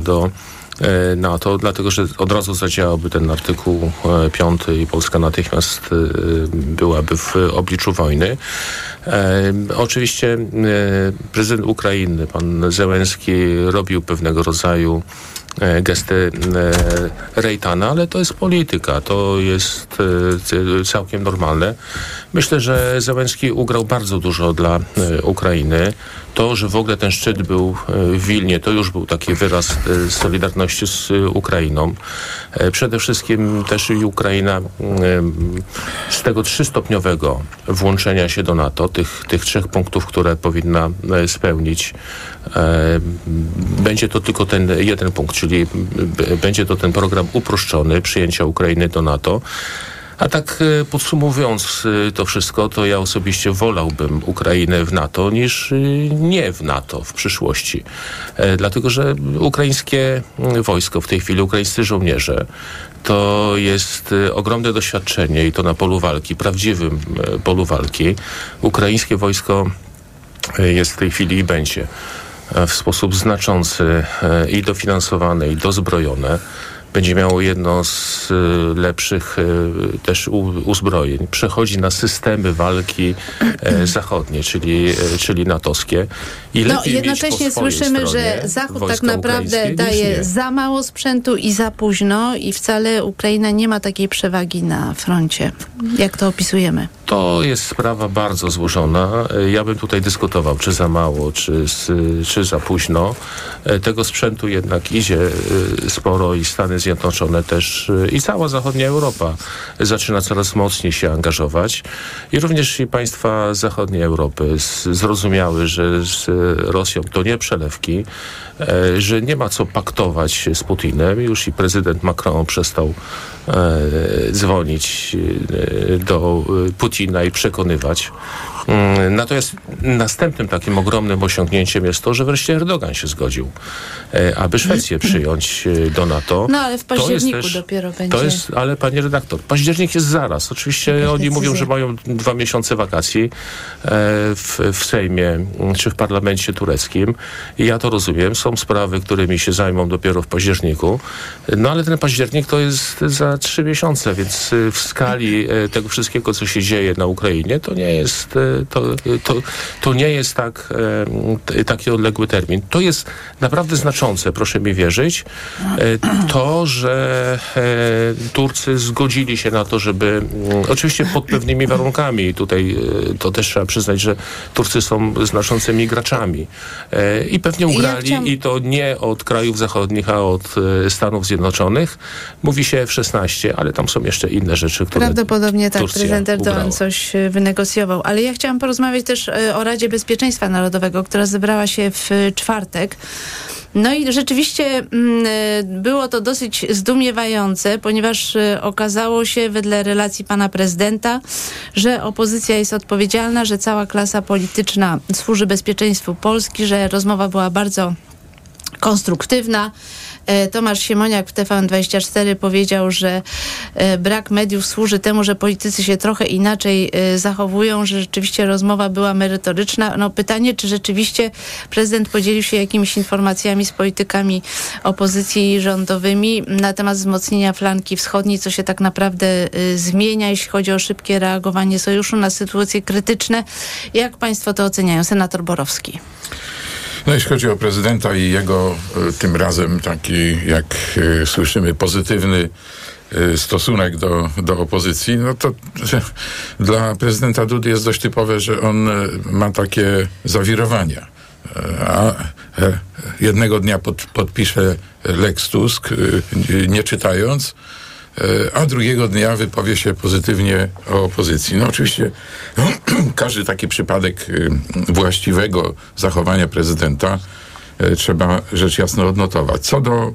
do e, NATO, dlatego że od razu zadziałałby ten artykuł 5 i Polska natychmiast byłaby w obliczu wojny. Oczywiście prezydent Ukrainy, pan Zełenski, robił pewnego rodzaju E, gesty e, Rejtana, ale to jest polityka, to jest e, całkiem normalne. Myślę, że Zełenski ugrał bardzo dużo dla Ukrainy. To, że w ogóle ten szczyt był w Wilnie, to już był taki wyraz solidarności z Ukrainą. Przede wszystkim też i Ukraina z tego trzystopniowego włączenia się do NATO, tych, tych trzech punktów, które powinna spełnić, będzie to tylko ten jeden punkt, czyli będzie to ten program uproszczony przyjęcia Ukrainy do NATO. A tak e, podsumowując e, to wszystko, to ja osobiście wolałbym Ukrainę w NATO niż e, nie w NATO w przyszłości. Dlatego, że ukraińskie wojsko w tej chwili, ukraińscy żołnierze, to jest ogromne doświadczenie i to na polu walki, prawdziwym polu walki. Ukraińskie wojsko jest w tej chwili i będzie w sposób znaczący i dofinansowane, i dozbrojone będzie miało jedno z e, lepszych też uzbrojeń. Przechodzi na systemy walki zachodnie, czyli, czyli natowskie. I no, jednocześnie słyszymy, że Zachód tak naprawdę daje za mało sprzętu i za późno i wcale Ukraina nie ma takiej przewagi na froncie. Jak to opisujemy? To jest sprawa bardzo złożona. Ja bym tutaj dyskutował, czy za mało, czy, czy za późno. Tego sprzętu jednak idzie y, sporo i Stany Zjednoczone też y, i cała zachodnia Europa zaczyna coraz mocniej się angażować. I również i państwa zachodniej Europy zrozumiały, że z Rosją to nie przelewki, e, że nie ma co paktować z Putinem. Już i prezydent Macron przestał E, dzwonić e, do Putina i przekonywać. Mm, natomiast następnym takim ogromnym osiągnięciem jest to, że wreszcie Erdogan się zgodził, e, aby Szwecję przyjąć do NATO. No ale w październiku też, dopiero będzie. To jest, ale panie redaktor, październik jest zaraz. Oczywiście Jaka oni decyzja? mówią, że mają dwa miesiące wakacji w, w Sejmie czy w parlamencie tureckim. I ja to rozumiem. Są sprawy, którymi się zajmą dopiero w październiku. No ale ten październik to jest za trzy miesiące, więc w skali tego wszystkiego, co się dzieje na Ukrainie, to nie jest, to, to, to nie jest tak, taki odległy termin. To jest naprawdę znaczące, proszę mi wierzyć, to, że Turcy zgodzili się na to, żeby mm, oczywiście pod pewnymi warunkami, tutaj to też trzeba przyznać, że Turcy są znaczącymi graczami i pewnie ugrali ja i to nie od krajów zachodnich, a od Stanów Zjednoczonych. Mówi się F-16 ale tam są jeszcze inne rzeczy, które Prawdopodobnie tak, Turcja prezydent Erdogan coś e, wynegocjował. Ale ja chciałam porozmawiać też e, o Radzie Bezpieczeństwa Narodowego, która zebrała się w czwartek. No i rzeczywiście mm, e, było to dosyć zdumiewające, ponieważ okazało się wedle relacji pana prezydenta, że opozycja jest odpowiedzialna, że cała klasa polityczna służy bezpieczeństwu Polski, że rozmowa była bardzo konstruktywna. E, Tomasz Siemoniak w TVN24 powiedział, że e, brak mediów służy temu, że politycy się trochę inaczej e, zachowują, że rzeczywiście rozmowa była merytoryczna. No pytanie, czy rzeczywiście prezydent podzielił się jakimiś informacjami z politykami opozycji rządowymi na temat wzmocnienia flanki wschodniej, co się tak naprawdę zmienia, jeśli chodzi o szybkie reagowanie sojuszu na sytuacje krytyczne. Jak państwo to oceniają? Senator Borowski. No jeśli chodzi o prezydenta i jego e, tym razem taki, jak e, słyszymy, pozytywny e, stosunek do, do opozycji, no to dla prezydenta Dudy jest dość typowe, że on ma takie zawirowania. A jednego dnia pod, podpisze Lex Tusk, nie czytając, a drugiego dnia wypowie się pozytywnie o opozycji. No oczywiście każdy taki przypadek e, właściwego zachowania prezydenta e, trzeba rzecz jasno odnotować. Co do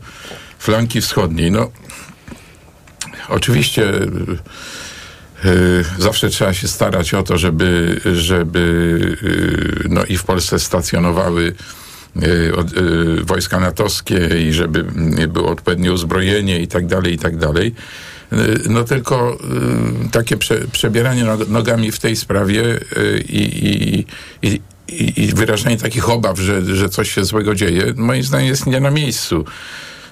flanki wschodniej, no oczywiście zawsze trzeba się starać o to, żeby, żeby no i w Polsce stacjonowały Y, y, wojska natowskie i żeby było odpowiednie uzbrojenie i tak dalej, i tak dalej. Y, no tylko takie prze, przebieranie nogami w tej sprawie i, i, i, i, wyrażanie takich obaw, że, że coś się złego dzieje, moim zdaniem jest nie na miejscu.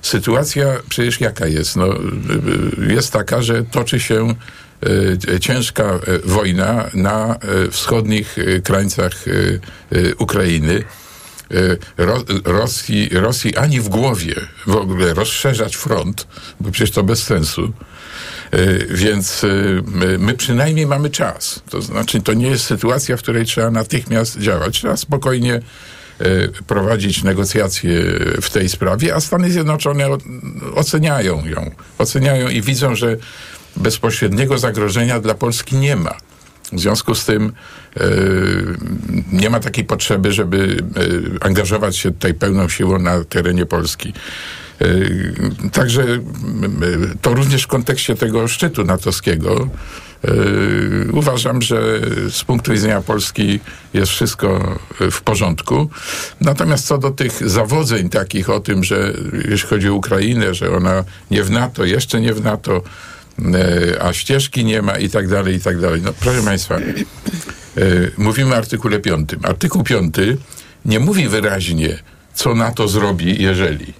Sytuacja przecież jaka jest? No, jest taka, że toczy się ciężka wojna na wschodnich krańcach Ukrainy. Rosji, Rosji ani w głowie w ogóle rozszerzać front, bo przecież to bez sensu. Więc my przynajmniej mamy czas. To znaczy, to nie jest sytuacja, w której trzeba natychmiast działać. Trzeba spokojnie E, prowadzić negocjacje w tej sprawie, a Stany Zjednoczone oceniają ją. Oceniają i widzą, że bezpośredniego zagrożenia dla Polski nie ma. W związku z tym e, nie ma takiej potrzeby, żeby e, angażować się tutaj pełną siłą na terenie Polski. Także to również w kontekście tego szczytu natowskiego uważam, że z punktu widzenia Polski jest wszystko w porządku. Natomiast co do tych zawodzeń takich o tym, że jeśli chodzi o Ukrainę, że ona nie w NATO, jeszcze nie w NATO, a ścieżki nie ma i tak dalej, i tak dalej. No, proszę Państwa, yy, mówimy o artykule 5. Artykuł 5 nie mówi wyraźnie, co NATO zrobi, jeżeli.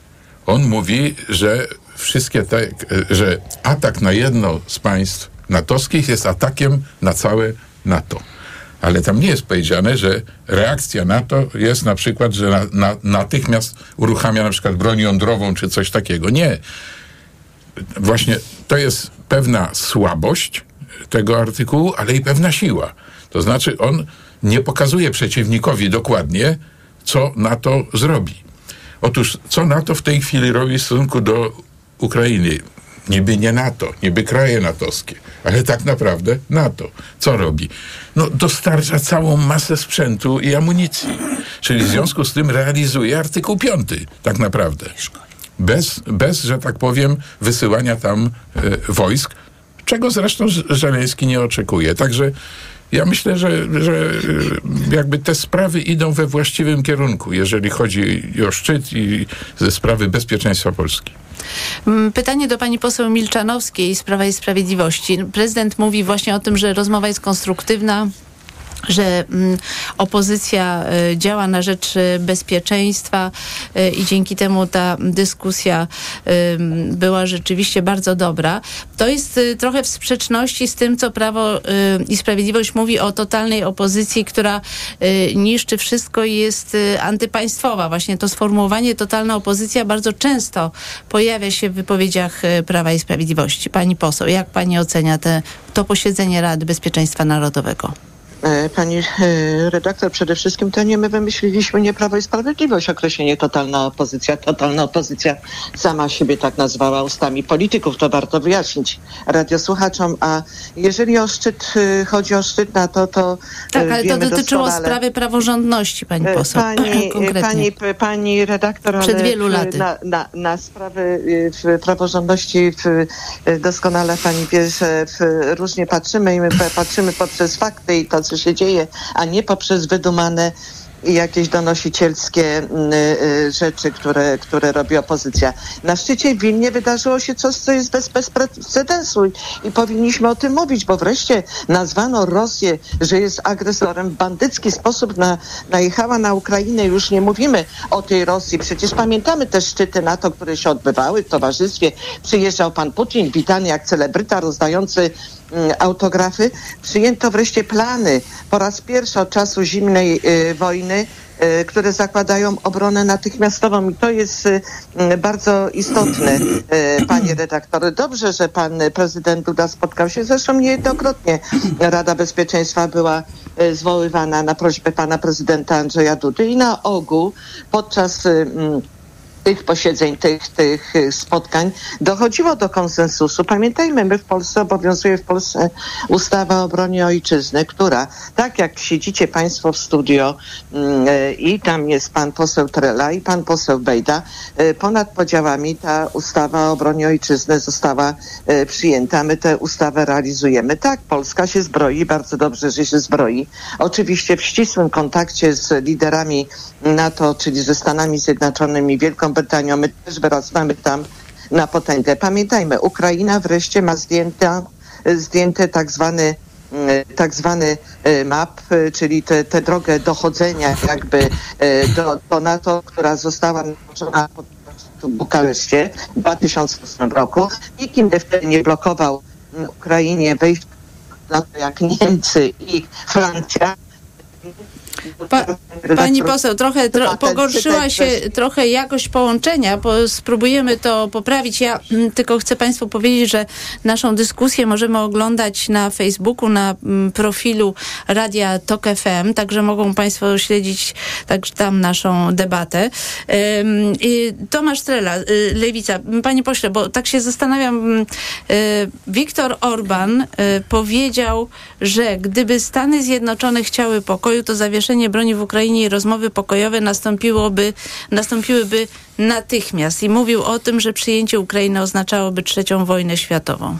On mówi, że wszystkie te, że atak na jedno z państw natowskich jest atakiem na całe NATO. Ale tam nie jest powiedziane, że reakcja NATO jest na przykład, że na, na, natychmiast uruchamia na przykład broń jądrową czy coś takiego. Nie. Właśnie to jest pewna słabość tego artykułu, ale i pewna siła. To znaczy on nie pokazuje przeciwnikowi dokładnie, co NATO zrobi. Otóż co NATO w tej chwili robi w stosunku do Ukrainy? Niby nie NATO, niby kraje natowskie, ale tak naprawdę NATO. Co robi? No, dostarcza całą masę sprzętu i amunicji. Czyli w związku z tym realizuje artykuł 5 tak naprawdę. Bez, bez, że tak powiem, wysyłania tam e, wojsk, czego zresztą Żeleński nie oczekuje. Także ja myślę, że, że e, jakby te sprawy idą we właściwym kierunku, jeżeli chodzi o szczyt i sprawy bezpieczeństwa Polski. Mm, pytanie do pani poseł Milczanowskiej z Prawa i Sprawiedliwości. Prezydent mówi właśnie o tym, że rozmowa jest konstruktywna, że mm, opozycja y, działa na rzecz y, bezpieczeństwa y, i dzięki temu ta dyskusja była rzeczywiście bardzo dobra. To jest trochę w sprzeczności z tym, co Prawo i Sprawiedliwość mówi o totalnej opozycji, która niszczy wszystko i jest antypaństwowa. Właśnie to sformułowanie totalna opozycja bardzo często pojawia się w wypowiedziach Prawa i Sprawiedliwości. Pani poseł, jak pani ocenia te, to posiedzenie Rady Bezpieczeństwa Narodowego? E, pani e, redaktor, przede wszystkim to nie my wymyśliliśmy, nie Prawo i Sprawiedliwość, określenie totalna opozycja. Totalna opozycja sama siebie tak nazwała ustami polityków, to warto wyjaśnić radiosłuchaczom. A jeżeli o szczyt, e, chodzi o szczyt NATO, to Tak, ale to dotyczyło doskonale. sprawy praworządności, pani poseł. Pani, pani, pani redaktor, Przed wielu laty. Na, na, na sprawy praworządności doskonale pani wie, że różnie patrzymy i my patrzymy poprzez fakty i to, co się dzieje, a nie poprzez wydumane jakieś donosicielskie mm, y, y, rzeczy, które, które robi opozycja. Na szczycie w Wilnie wydarzyło się coś, co jest bez, bez precedensu i powinniśmy o tym mówić, bo wreszcie nazwano Rosję, że jest agresorem w bandycki sposób na, najechała na Ukrainę. Już nie mówimy o tej Rosji. Przecież pamiętamy te szczyty NATO, które się odbywały w towarzystwie. Przyjeżdżał pan Putin, witany jak celebryta, rozdający autografy. Przyjęto wreszcie plany po raz pierwszy od czasu zimnej y, wojny Y, które zakładają obronę natychmiastową i to jest y, bardzo istotne, panie redaktorze. Dobrze, że pan prezydent Duda spotkał się, zresztą niejednokrotnie Rada Bezpieczeństwa była zwoływana na prośbę pana prezydenta Andrzeja Dudy i na ogół podczas tych posiedzeń, tych, tych y, spotkań dochodziło do konsensusu. Pamiętajmy, my w Polsce obowiązuje w Polsce ustawa o obronie ojczyzny, która, tak jak siedzicie Państwo w studio mm, y, i tam jest pan poseł Trela i pan poseł Bejda, y, ponad podziałami ta ustawa o obronie ojczyzny została przyjęta. My tę ustawę realizujemy. Tak, Polska się zbroi, bardzo dobrze, że się zbroi. Oczywiście w ścisłym kontakcie z liderami NATO, czyli ze Stanami Zjednoczonymi, Wielką Brytanią. My też wyrastamy tam na potęgę. Pamiętajmy, Ukraina wreszcie ma zdjęta, zdjęte tak zwany tak zwany MAP, czyli tę drogę dochodzenia jakby do, do NATO, która została nałożona w Bukareszcie w 2008 roku. Nikt inny wtedy nie blokował Ukrainie wejść na to jak Niemcy i Francja. Pa, pani poseł, trochę tro, pogorszyła się trochę jakość połączenia, bo spróbujemy to poprawić. Ja m, tylko chcę Państwu powiedzieć, że naszą dyskusję możemy oglądać na Facebooku, na m, profilu Radia Tok FM, także mogą Państwo śledzić także tam naszą debatę. Ym, Tomasz Strela, y, Lewica. Panie pośle, bo tak się zastanawiam, y, Viktor Orban y, powiedział, że gdyby Stany Zjednoczone chciały pokoju, to zawieszenie zawieszenie broni w Ukrainie i rozmowy pokojowe nastąpiłoby, nastąpiłyby natychmiast. I mówił o tym, że przyjęcie Ukrainy oznaczałoby trzecią wojnę światową.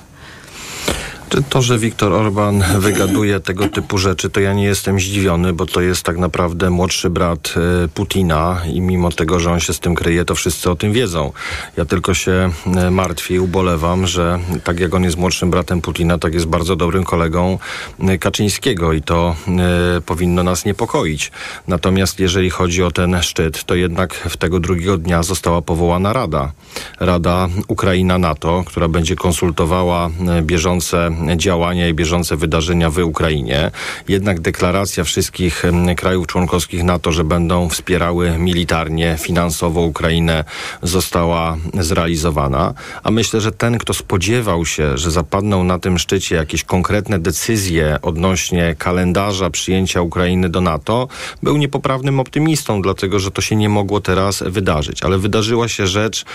To, że Viktor Orban wygaduje tego typu rzeczy, to ja nie jestem zdziwiony, bo to jest tak naprawdę młodszy brat e, Putina i mimo tego, że on się z tym kryje, to wszyscy o tym wiedzą. Ja tylko się e, martwię i ubolewam, że tak jak on jest młodszym bratem Putina, tak jest bardzo dobrym kolegą e, Kaczyńskiego i to powinno nas niepokoić. Natomiast jeżeli chodzi o ten szczyt, to jednak w tego drugiego dnia została powołana Rada. Rada Ukraina-NATO, która będzie konsultowała bieżące działania i bieżące wydarzenia w Ukrainie. Jednak deklaracja wszystkich krajów członkowskich NATO, że będą wspierały militarnie, finansowo Ukrainę, została zrealizowana. A myślę, że ten, kto spodziewał się, że zapadną na tym szczycie jakieś konkretne decyzje odnośnie kalendarza przyjęcia Ukrainy do NATO, był niepoprawnym optymistą, dlatego że to się nie mogło teraz wydarzyć. Ale wydarzyła się rzecz,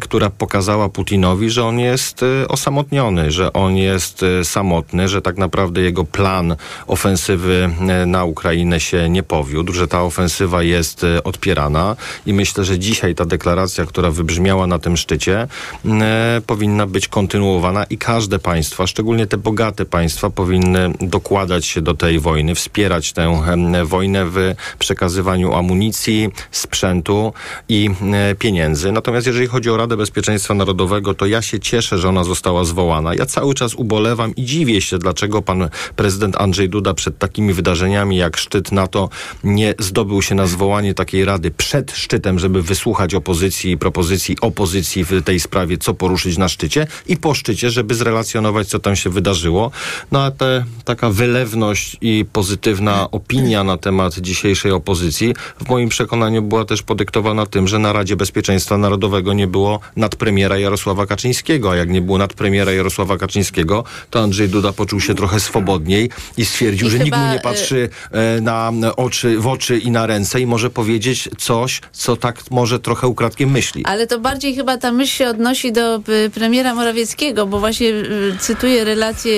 która pokazała Putinowi, że on jest y, osamotniony, że on jest samotny, że tak naprawdę jego plan ofensywy e, na Ukrainę się nie powiódł, że ta ofensywa jest e, odpierana i myślę, że dzisiaj ta deklaracja, która wybrzmiała na tym szczycie, e, powinna być kontynuowana i każde państwa, szczególnie te bogate państwa, powinny dokładać się do tej wojny, wspierać tę wojnę w przekazywaniu amunicji, sprzętu i pieniędzy. Natomiast jeżeli chodzi o Radę Bezpieczeństwa Narodowego, to ja się cieszę, że ona została zwołana. Ja cały czas ubolewam i dziwię się, dlaczego pan prezydent Andrzej Duda przed takimi wydarzeniami jak szczyt NATO nie zdobył się na zwołanie takiej rady przed szczytem, żeby wysłuchać opozycji i propozycji opozycji w tej sprawie, co poruszyć na szczycie i po szczycie, żeby zrelacjonować, co tam się wydarzyło. No a te, taka wylewność i pozytywna opinia na temat dzisiejszej opozycji w moim przekonaniu była też podyktowana tym, że na Radzie Bezpieczeństwa Narodowego nie było nadpremiera Jarosława Kaczyńskiego, a jak nie było nadpremiera Jarosława Kaczyńskiego, to Andrzej Duda poczuł się trochę swobodniej i stwierdził, I że chyba... nikt mu nie patrzy e, na oczy, w oczy i na ręce i może powiedzieć coś, co tak może trochę ukradkiem myśli. Ale to bardziej chyba ta myśl się odnosi do e, premiera Morawieckiego, bo właśnie e, cytuję relację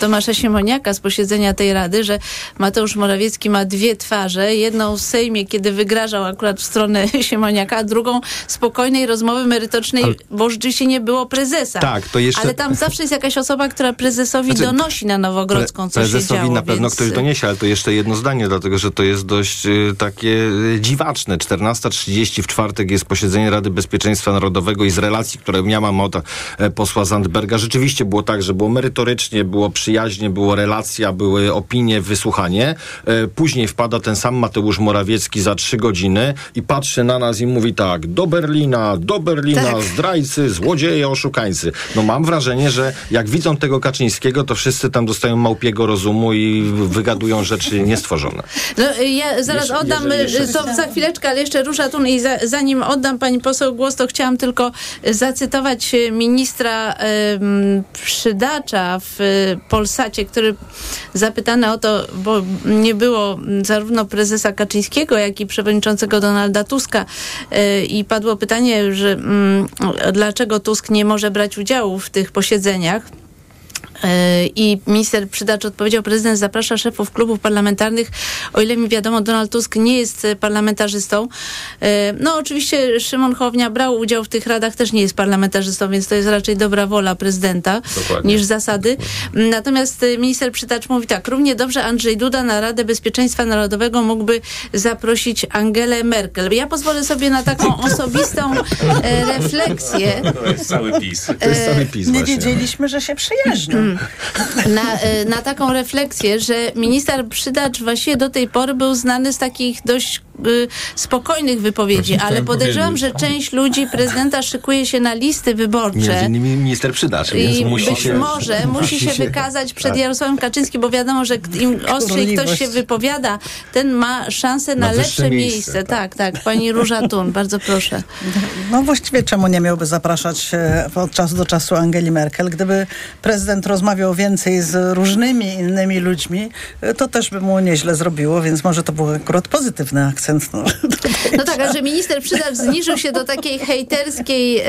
Tomasza Siemoniaka z posiedzenia tej Rady, że Mateusz Morawiecki ma dwie twarze. Jedną w Sejmie, kiedy wygrażał akurat w stronę Siemoniaka, a drugą spokojnej rozmowy merytorycznej, Ale... bo rzeczywiście nie było prezesa. Tak, to jeszcze... Ale tam zawsze jest jakaś osoba, która prezesowi znaczy, donosi na Nowogrodzką, co prezesowi się działo. na pewno więc... ktoś doniesie, ale to jeszcze jedno zdanie, dlatego że to jest dość y, takie y, dziwaczne. 14.30 w czwartek jest posiedzenie Rady Bezpieczeństwa Narodowego i z relacji, które miałam od e, posła Zandberga, rzeczywiście było tak, że było merytorycznie, było przyjaźnie, było relacja, były opinie, wysłuchanie. E, później wpada ten sam Mateusz Morawiecki za trzy godziny i patrzy na nas i mówi tak, do Berlina, do Berlina, tak. zdrajcy, złodzieje, oszukańcy. No mam wrażenie, że jak widzą tego Kaczyńskiego, to wszyscy tam dostają małpiego rozumu i wygadują rzeczy niestworzone. No, ja zaraz oddam jeżeli, to za chwileczkę, ale jeszcze rusza tu i za, zanim oddam pani poseł głos, to chciałam tylko zacytować ministra um, Przydacza w Polsacie, który zapytany o to, bo nie było zarówno prezesa Kaczyńskiego, jak i przewodniczącego Donalda Tuska y, i padło pytanie, że um, dlaczego Tusk nie może brać udziału w tych posiedzeniach. E, I minister Przydacz odpowiedział, prezydent zaprasza szefów klubów parlamentarnych. O ile mi wiadomo, Donald Tusk nie jest parlamentarzystą. E, no oczywiście Szymon Hołownia brał udział w tych radach, też nie jest parlamentarzystą, więc to jest raczej dobra wola prezydenta Dokładnie. niż zasady. Natomiast e, minister Przydacz mówi tak, równie dobrze Andrzej Duda na Radę Bezpieczeństwa Narodowego mógłby zaprosić Angelę Merkel. Ja pozwolę sobie na taką osobistą refleksję. To jest cały PiS. To jest cały PiS Nie wiedzieliśmy, że się przyjaźnią. Na, y, na taką refleksję, że minister Przydacz właściwie do tej pory był znany z takich dość y, spokojnych wypowiedzi, Właśnie ale podejrzewam, że część ludzi prezydenta szykuje się na listy wyborcze. Między innymi minister przydacz, więc musi być się... może musi się wykazać przed tak. Jarosławem Kaczyńskim, bo wiadomo, że im ostrzej ktoś się wypowiada, ten ma szansę na, Na lepsze miejsce, miejsce. tak. Tak, tak. Pani Róża Tun, bardzo proszę. No właściwie czemu nie miałby zapraszać e, od czasu do czasu Angeli Merkel? Gdyby prezydent rozmawiał więcej z różnymi innymi ludźmi, e, to też by mu nieźle zrobiło, więc może to był akurat pozytywny akcent. No, No tak, a że minister Przydacz zniżył się do takiej hejterskiej e,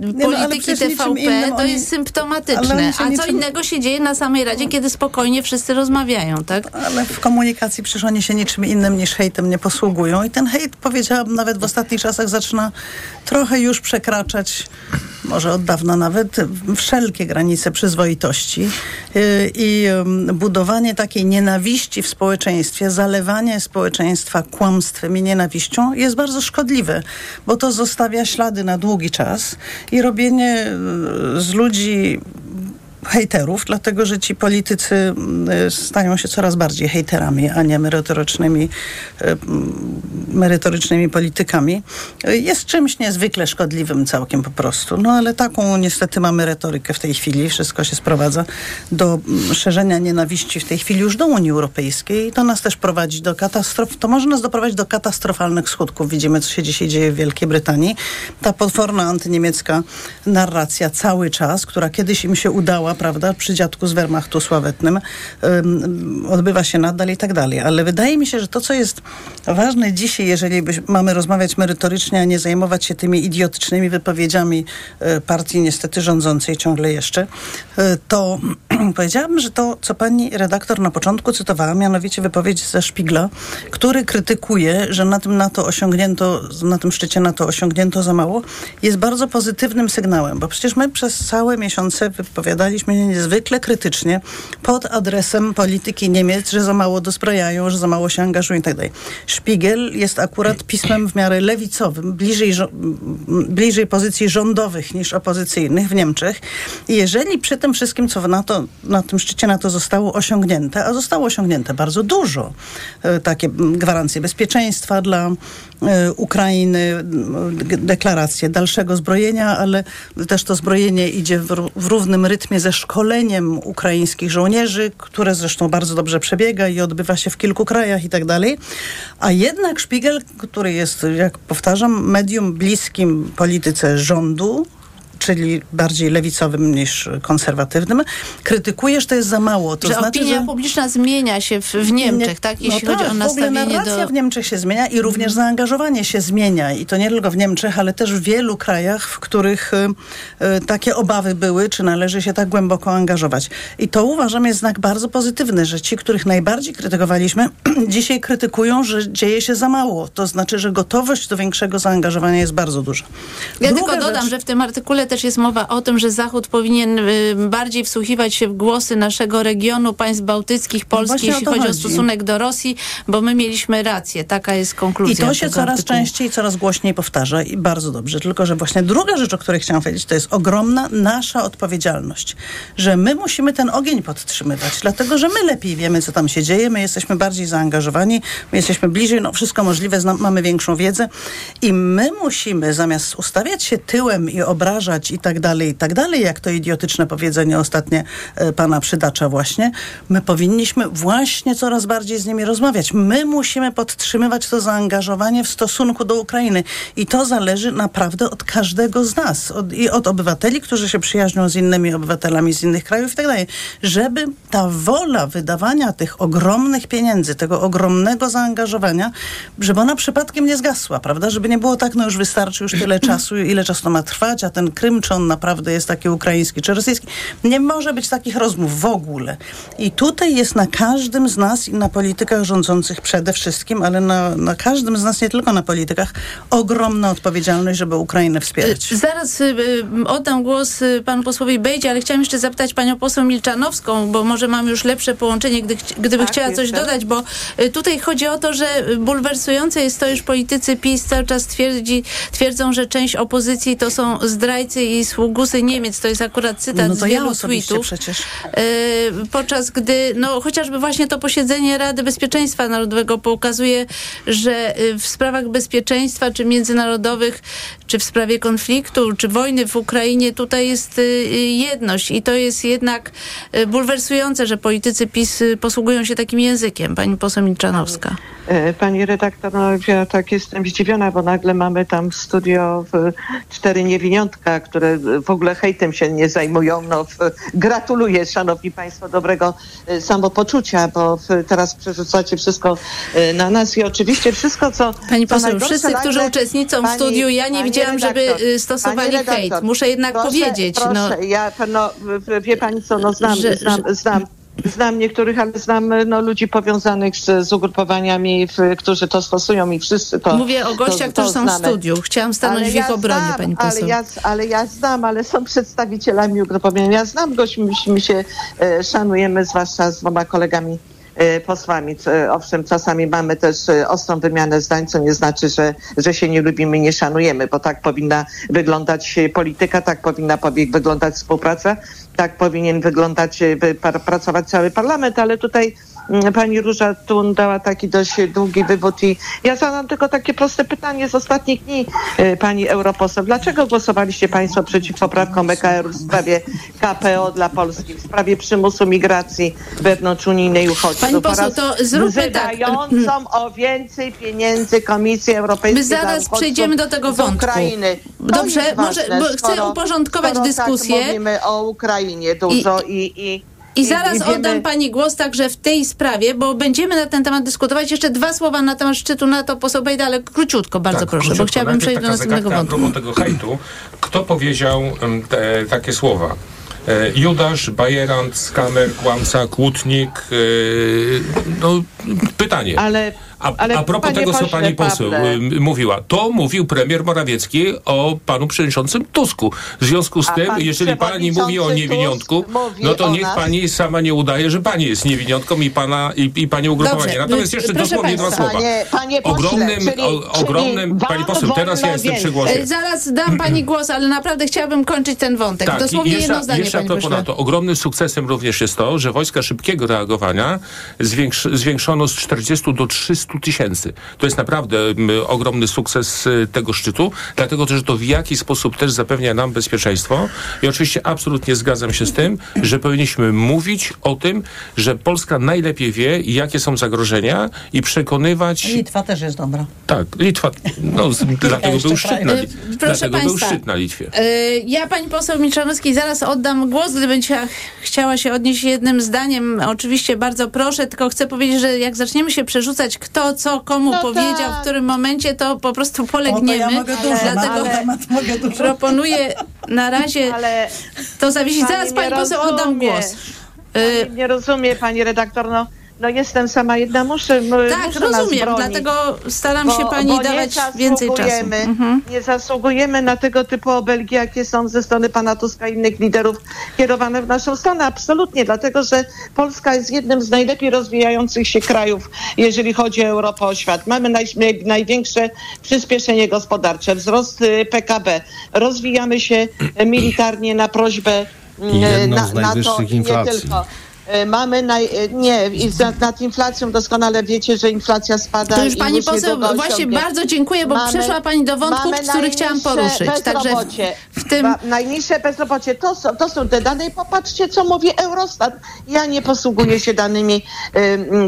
no, polityki niczym TVP, to oni- jest symptomatyczne. A co niczym- innego się dzieje na samej Radzie, kiedy spokojnie wszyscy rozmawiają, tak? Ale w komunikacji przecież oni się niczym innym niż hejtem nie posługują i ten hejt, powiedziałabym, nawet w ostatnich czasach zaczyna trochę już przekraczać, może od dawna nawet, wszelkie granice przyzwoitości Yy, i budowanie takiej nienawiści w społeczeństwie, zalewanie społeczeństwa kłamstwem i nienawiścią jest bardzo szkodliwe, bo to zostawia ślady na długi czas i robienie yy, z ludzi hejterów, dlatego że ci politycy mm, stają się coraz bardziej hejterami, a nie merytorycznymi, e, merytorycznymi politykami, jest czymś niezwykle szkodliwym całkiem po prostu. No ale taką niestety mamy retorykę w tej chwili. Wszystko się sprowadza do szerzenia nienawiści w tej chwili już do Unii Europejskiej i to nas też prowadzi do katastrof. To może nas doprowadzić do katastrofalnych skutków. Widzimy, co się dzisiaj dzieje w Wielkiej Brytanii. Ta potworna antyniemiecka narracja cały czas, która kiedyś im się udała, prawda, przy dziadku z Wehrmachtu sławetnym, ym, odbywa się nadal i tak dalej. Ale wydaje mi się, że to, co jest ważne dzisiaj, jeżeli mamy rozmawiać merytorycznie, a nie zajmować się tymi idiotycznymi wypowiedziami e, partii niestety rządzącej ciągle jeszcze, e, to powiedziałabym, że to, co pani redaktor na początku cytowała, mianowicie wypowiedź ze Szpigla, który krytykuje, że na tym NATO osiągnięto, na tym szczycie NATO osiągnięto za mało, jest bardzo pozytywnym sygnałem, bo przecież my przez całe miesiące wypowiadaliśmy niezwykle krytycznie pod adresem polityki Niemiec, że za mało dozbrojają, że za mało się angażują i tak dalej. Jest akurat pismem w miarę lewicowym, bliżej, bliżej pozycji rządowych niż opozycyjnych w Niemczech. I jeżeli przy tym wszystkim, co w NATO, na tym szczycie NATO zostało osiągnięte, a zostało osiągnięte bardzo dużo, e, takie gwarancje bezpieczeństwa dla e, Ukrainy, deklaracje dalszego zbrojenia, ale też to zbrojenie idzie w, w równym rytmie ze szkoleniem ukraińskich żołnierzy, które zresztą bardzo dobrze przebiega i odbywa się w kilku krajach i tak dalej. A jednak Szpigel, który jest, jak powtarzam, medium bliskim polityce rządu, czyli bardziej lewicowym niż konserwatywnym, krytykuje, że to jest za mało. To że znaczy, opinia że... publiczna zmienia się w, w Niemczech, Nie- tak? Jeśli no chodzi tak, o w ogóle nastawienie narracja do... W Niemczech się zmienia i również zaangażowanie się zmienia. I to nie tylko w Niemczech, ale też w wielu krajach, w których y, y, takie obawy były, czy należy się tak głęboko angażować. I to uważam jest znak bardzo pozytywny, że ci, których najbardziej krytykowaliśmy, dzisiaj krytykują, że dzieje się za mało. To znaczy, że gotowość do większego zaangażowania jest bardzo duża. Ja Druga tylko dodam, rzecz- że w tym artykule też jest mowa o tym, że Zachód powinien y, bardziej wsłuchiwać się w głosy naszego regionu, państw bałtyckich, Polski, No o jeśli to chodzi o chodzi. stosunek do Rosji, bo my mieliśmy rację. Taka jest konkluzja I to się coraz artykułu. częściej, coraz głośniej powtarza i bardzo dobrze. Tylko, że właśnie druga rzecz, o której chciałam powiedzieć, to jest ogromna nasza odpowiedzialność, że my musimy ten ogień podtrzymywać, dlatego, że my lepiej wiemy, co tam się dzieje, my jesteśmy bardziej zaangażowani, my jesteśmy bliżej, no wszystko możliwe, mamy większą wiedzę i my musimy zamiast ustawiać się tyłem i obrażać i tak dalej, i tak dalej, jak to idiotyczne powiedzenie ostatnie e, pana przydacza właśnie, my powinniśmy właśnie coraz bardziej z nimi rozmawiać. My musimy podtrzymywać to zaangażowanie w stosunku do Ukrainy i to zależy naprawdę od każdego z nas od, i od obywateli, którzy się przyjaźnią z innymi obywatelami z innych krajów i tak dalej, żeby ta wola wydawania tych ogromnych pieniędzy, tego ogromnego zaangażowania, żeby ona przypadkiem nie zgasła, prawda? Żeby nie było tak, no już wystarczy już tyle czasu, ile czasu to ma trwać, a ten Krym, czy on naprawdę jest taki ukraiński, czy rosyjski. Nie może być takich rozmów w ogóle. I tutaj jest na każdym z nas i na politykach rządzących przede wszystkim, ale na, na każdym z nas, nie tylko na politykach, ogromna odpowiedzialność, żeby Ukrainę wspierać. Zaraz y, y, oddam głos y, panu posłowi Bejdzie, ale chciałam jeszcze zapytać panią poseł Milczanowską, bo może mam już lepsze połączenie, gdy, gdyby Tak, chciała coś jestem. dodać, bo y, tutaj chodzi o to, że bulwersujące jest to, iż politycy PiS cały czas twierdzi, twierdzą, że część opozycji to są zdrajcy Niemcy i sługusy Niemiec, to jest akurat cytat No z to ja wielu osobiście tweetów, przecież. e, podczas gdy, no chociażby właśnie to posiedzenie Rady Bezpieczeństwa Narodowego pokazuje, że y, w sprawach bezpieczeństwa, czy międzynarodowych, czy w sprawie konfliktu, czy wojny w Ukrainie, tutaj jest y, jedność i to jest jednak y, bulwersujące, że politycy PiS y, posługują się takim językiem. Pani poseł Milczanowska. E, Pani redaktor, no ja tak jestem zdziwiona, bo nagle mamy tam w studio w, cztery niewiniątka, które w ogóle hejtem się nie zajmują. No, gratuluję, szanowni państwo, dobrego e, samopoczucia, bo teraz przerzucacie wszystko e, na nas i oczywiście wszystko, co Pani poseł, wszyscy, którzy nagle- uczestniczą w studiu, ja nie widziałam, żeby redaktor, y, stosowali redaktor, hejt. Muszę jednak proszę, powiedzieć, Proszę, no- ja no, wie pani co, no znam, Że- znam, znam. Znam niektórych, ale znam no, ludzi powiązanych z, z ugrupowaniami, w, którzy to stosują i wszyscy to Mówię o gościach, to, to którzy są w znamy. studiu. Chciałam stanąć w ich obronie, znam, pani ale poseł. ja, ale ja znam, ale są przedstawicielami ugrupowania. Ja znam gość, my, się e, szanujemy, zwłaszcza z dwoma kolegami posłami. C- Owszem, czasami mamy też e, ostrą wymianę zdań, co nie znaczy, że, że się nie lubimy nie szanujemy, bo tak powinna wyglądać e, polityka, tak powinna wyglądać współpraca, tak powinien wyglądać, e, pracować cały parlament, ale tutaj Pani Róża Tun dała taki dość długi wywód i ja zadam tylko takie proste pytanie z ostatnich dni, e, Pani europoseł. Dlaczego głosowaliście Państwo przeciw poprawkom EKR w sprawie KPO dla Polski, w sprawie przymusu migracji wewnątrzunijnej uchodźców? Pani poseł, to zróbmy tak. o więcej pieniędzy Komisji Europejskiej My zaraz przejdziemy do tego wątku. Ukrainy. To Dobrze, może- ważne, bo chcę uporządkować skoro dyskusję. Tak mówimy o Ukrainie dużo i... i, I zaraz wiemy- oddam pani głos także w tej sprawie, bo będziemy na ten temat dyskutować. Jeszcze dwa słowa na temat szczytu NATO, poseł Bejda, ale króciutko, bardzo Tak, proszę, króciutko. bo chciałabym Najpierw przejść do następnego wątku. Tego hejtu. Kto powiedział te, takie słowa? E, Judasz, bajerant, skamer, kłamca, kłótnik. E, no, pytanie. Ale, A, ale a propos panie tego, co pani poseł Pawle, y, mówiła, to mówił premier Morawiecki o panu przewodniczącym Tusku. W związku z A tym, pan jeżeli pani mówi o niewiniątku, no to niech nas. pani sama nie udaje, że pani jest niewiniątką i pana i, i pani ugrupowanie. Dobrze, Natomiast jeszcze proszę dosłownie dwa słowa. Panie- panie pośle, ogromnym, czyli- o, ogromnym czyli pani poseł, teraz ja jestem przy głosie. E, Zaraz dam pani głos, ale naprawdę chciałabym kończyć ten wątek. Tak, Dosłownie jeszcze, jedno zdanie, jeszcze a propos. NATO. Ogromnym sukcesem również jest to, że wojska szybkiego reagowania zwiększ, zwiększono z 40 do 300 tysięcy. To jest naprawdę m, ogromny sukces y, tego szczytu, dlatego też to w jaki sposób też zapewnia nam bezpieczeństwo. I oczywiście absolutnie zgadzam się z tym, że powinniśmy mówić o tym, że Polska najlepiej wie, jakie są zagrożenia i przekonywać... Litwa też jest dobra. Tak, Litwa, no, z, dlatego był szczyt na, kraj. Li- E, proszę dlatego był państwa, szczyt na Litwie. Ja pani poseł Milczanowskiej zaraz oddam głos, gdybym chcia- chciała się odnieść jednym zdaniem. Oczywiście bardzo proszę, tylko chcę powiedzieć, że jak zaczniemy się przerzucać kto co komu No powiedział, tak. w którym momencie, to po prostu O, to polegniemy. ja mogę dużo, na Dlatego temat mogę dużo. proponuję na razie Ale to zawiesić. Zaraz pani poseł oddam głos. E, Pani nie rozumie, pani redaktor, no, no jestem sama jedna, muszę, Tak, muszę rozumiem, bronić. dlatego staram się pani bo dawać więcej czasu. Mhm. Nie zasługujemy na tego typu obelgi, jakie są ze strony pana Tuska i innych liderów kierowane w naszą stronę. Absolutnie, dlatego że Polska jest jednym z najlepiej rozwijających się krajów, jeżeli chodzi o Europę, o świat. Mamy naj, naj, największe przyspieszenie gospodarcze, wzrost y, PKB. Rozwijamy się y, militarnie na prośbę y, I jedną na, z na to najwyższych i nie inflacji. tylko. Y, Mamy naj, y, nie, i za- nad inflacją doskonale wiecie, że inflacja spada. To już pani poseł, właśnie osiągnie. bardzo dziękuję, bo Mamy- przeszła pani do wątków, który chciałam poruszyć. Także bezrobocie. w tym Ba- Najniższe bezrobocie to są, to są te dane i popatrzcie, co mówi Eurostat. Ja nie posługuję się danymi, y,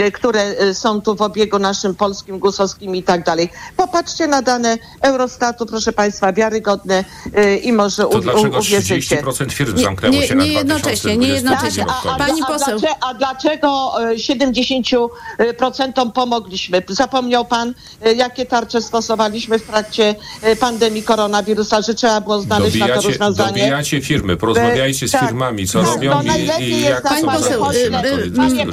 y, które y, są tu w obiegu naszym polskim, gusowskim i tak dalej. Popatrzcie na dane Eurostatu, proszę Państwa, wiarygodne y, i może To u, dlaczego u, uwierzycie. 30% firm Nie- zamknęło nie- się na nie jednocześnie, 2020 nie jednocześnie. a, Pani a, poseł. dlaczego, a dlaczego e, 70% pomogliśmy? Zapomniał pan, e, jakie tarcze stosowaliśmy w trakcie e, pandemii koronawirusa, że trzeba było znaleźć na to Dobijacie, rozwiązanie? dobijacie firmy, porozmawiajcie z Tak. firmami, co Tak, robią no i, najlepiej i jest jak tak, poseł, y, koniec Panie 2023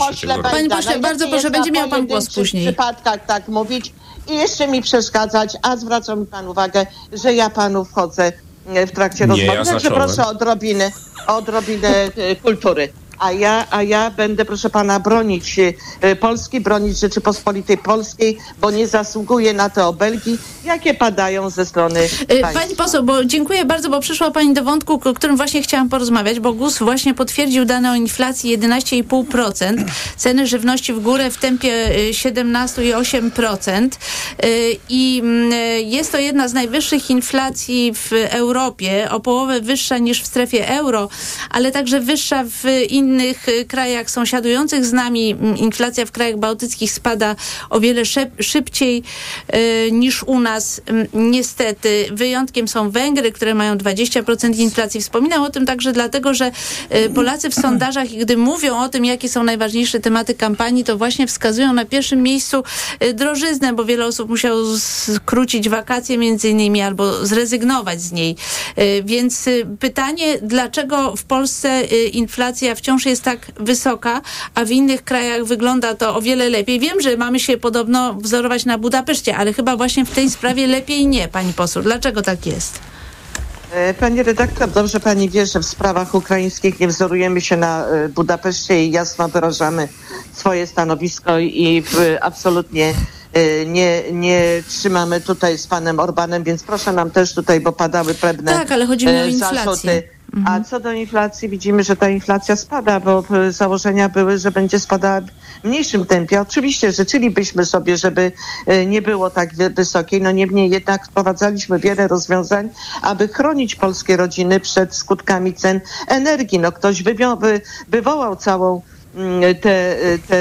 pośle, bardzo proszę, będzie miał pan głos później. przypadkach tak mówić i jeszcze mi przeszkadzać, a zwracam mi pan uwagę, że ja panu wchodzę e, w trakcie Nie, rozmowy. ja Także proszę o odrobinę, odrobinę e, kultury. A ja, a ja będę, proszę pana, bronić e, Polski, bronić Rzeczypospolitej Polskiej, bo nie zasługuje na te obelgi, jakie padają ze strony Y, państwa. Pani poseł, bo dziękuję bardzo, bo przyszła Pani do wątku, o którym właśnie chciałam porozmawiać, bo GUS właśnie potwierdził dane o inflacji 11,5%, ceny żywności w górę w tempie y, 17,8% y, i mm, jest to jedna z najwyższych inflacji w Europie, o połowę wyższa niż w strefie euro, ale także wyższa w innych y, krajach sąsiadujących z nami. Mm, Inflacja w krajach bałtyckich spada o wiele szybciej y, niż u nas. Mm, Niestety, wyjątkiem są Węgry, które mają 20% inflacji. Wspominam o tym także dlatego, że y, Polacy w sondażach, gdy mówią o tym, jakie są najważniejsze tematy kampanii, to właśnie wskazują na pierwszym miejscu drożyznę, bo wiele osób musiało skrócić wakacje między innymi albo zrezygnować z niej. Więc pytanie, dlaczego w Polsce inflacja wciąż jest tak wysoka, a w innych krajach wygląda to o wiele lepiej. Wiem, że mamy się podobno wzorować na Budapeszcie, ale chyba właśnie w tej sprawie lepiej nie, pani poseł. Dlaczego tak jest? E, Pani redaktor, dobrze pani wie, że w sprawach ukraińskich nie wzorujemy się na e, Budapeszcie i jasno wyrażamy swoje stanowisko i w, absolutnie e, nie, nie trzymamy tutaj z panem Orbanem, więc proszę nam też tutaj, bo padały pewne Tak, ale chodzi mi o e, inflację. zarzuty. A co do inflacji, widzimy, że ta inflacja spada, bo e, założenia były, że będzie spadała w mniejszym tempie. Oczywiście życzylibyśmy sobie, żeby e, nie było tak wy- wysokiej, no niemniej jednak wprowadzaliśmy wiele rozwiązań, aby chronić polskie rodziny przed skutkami cen energii. No ktoś wywołał całą mm, tę te,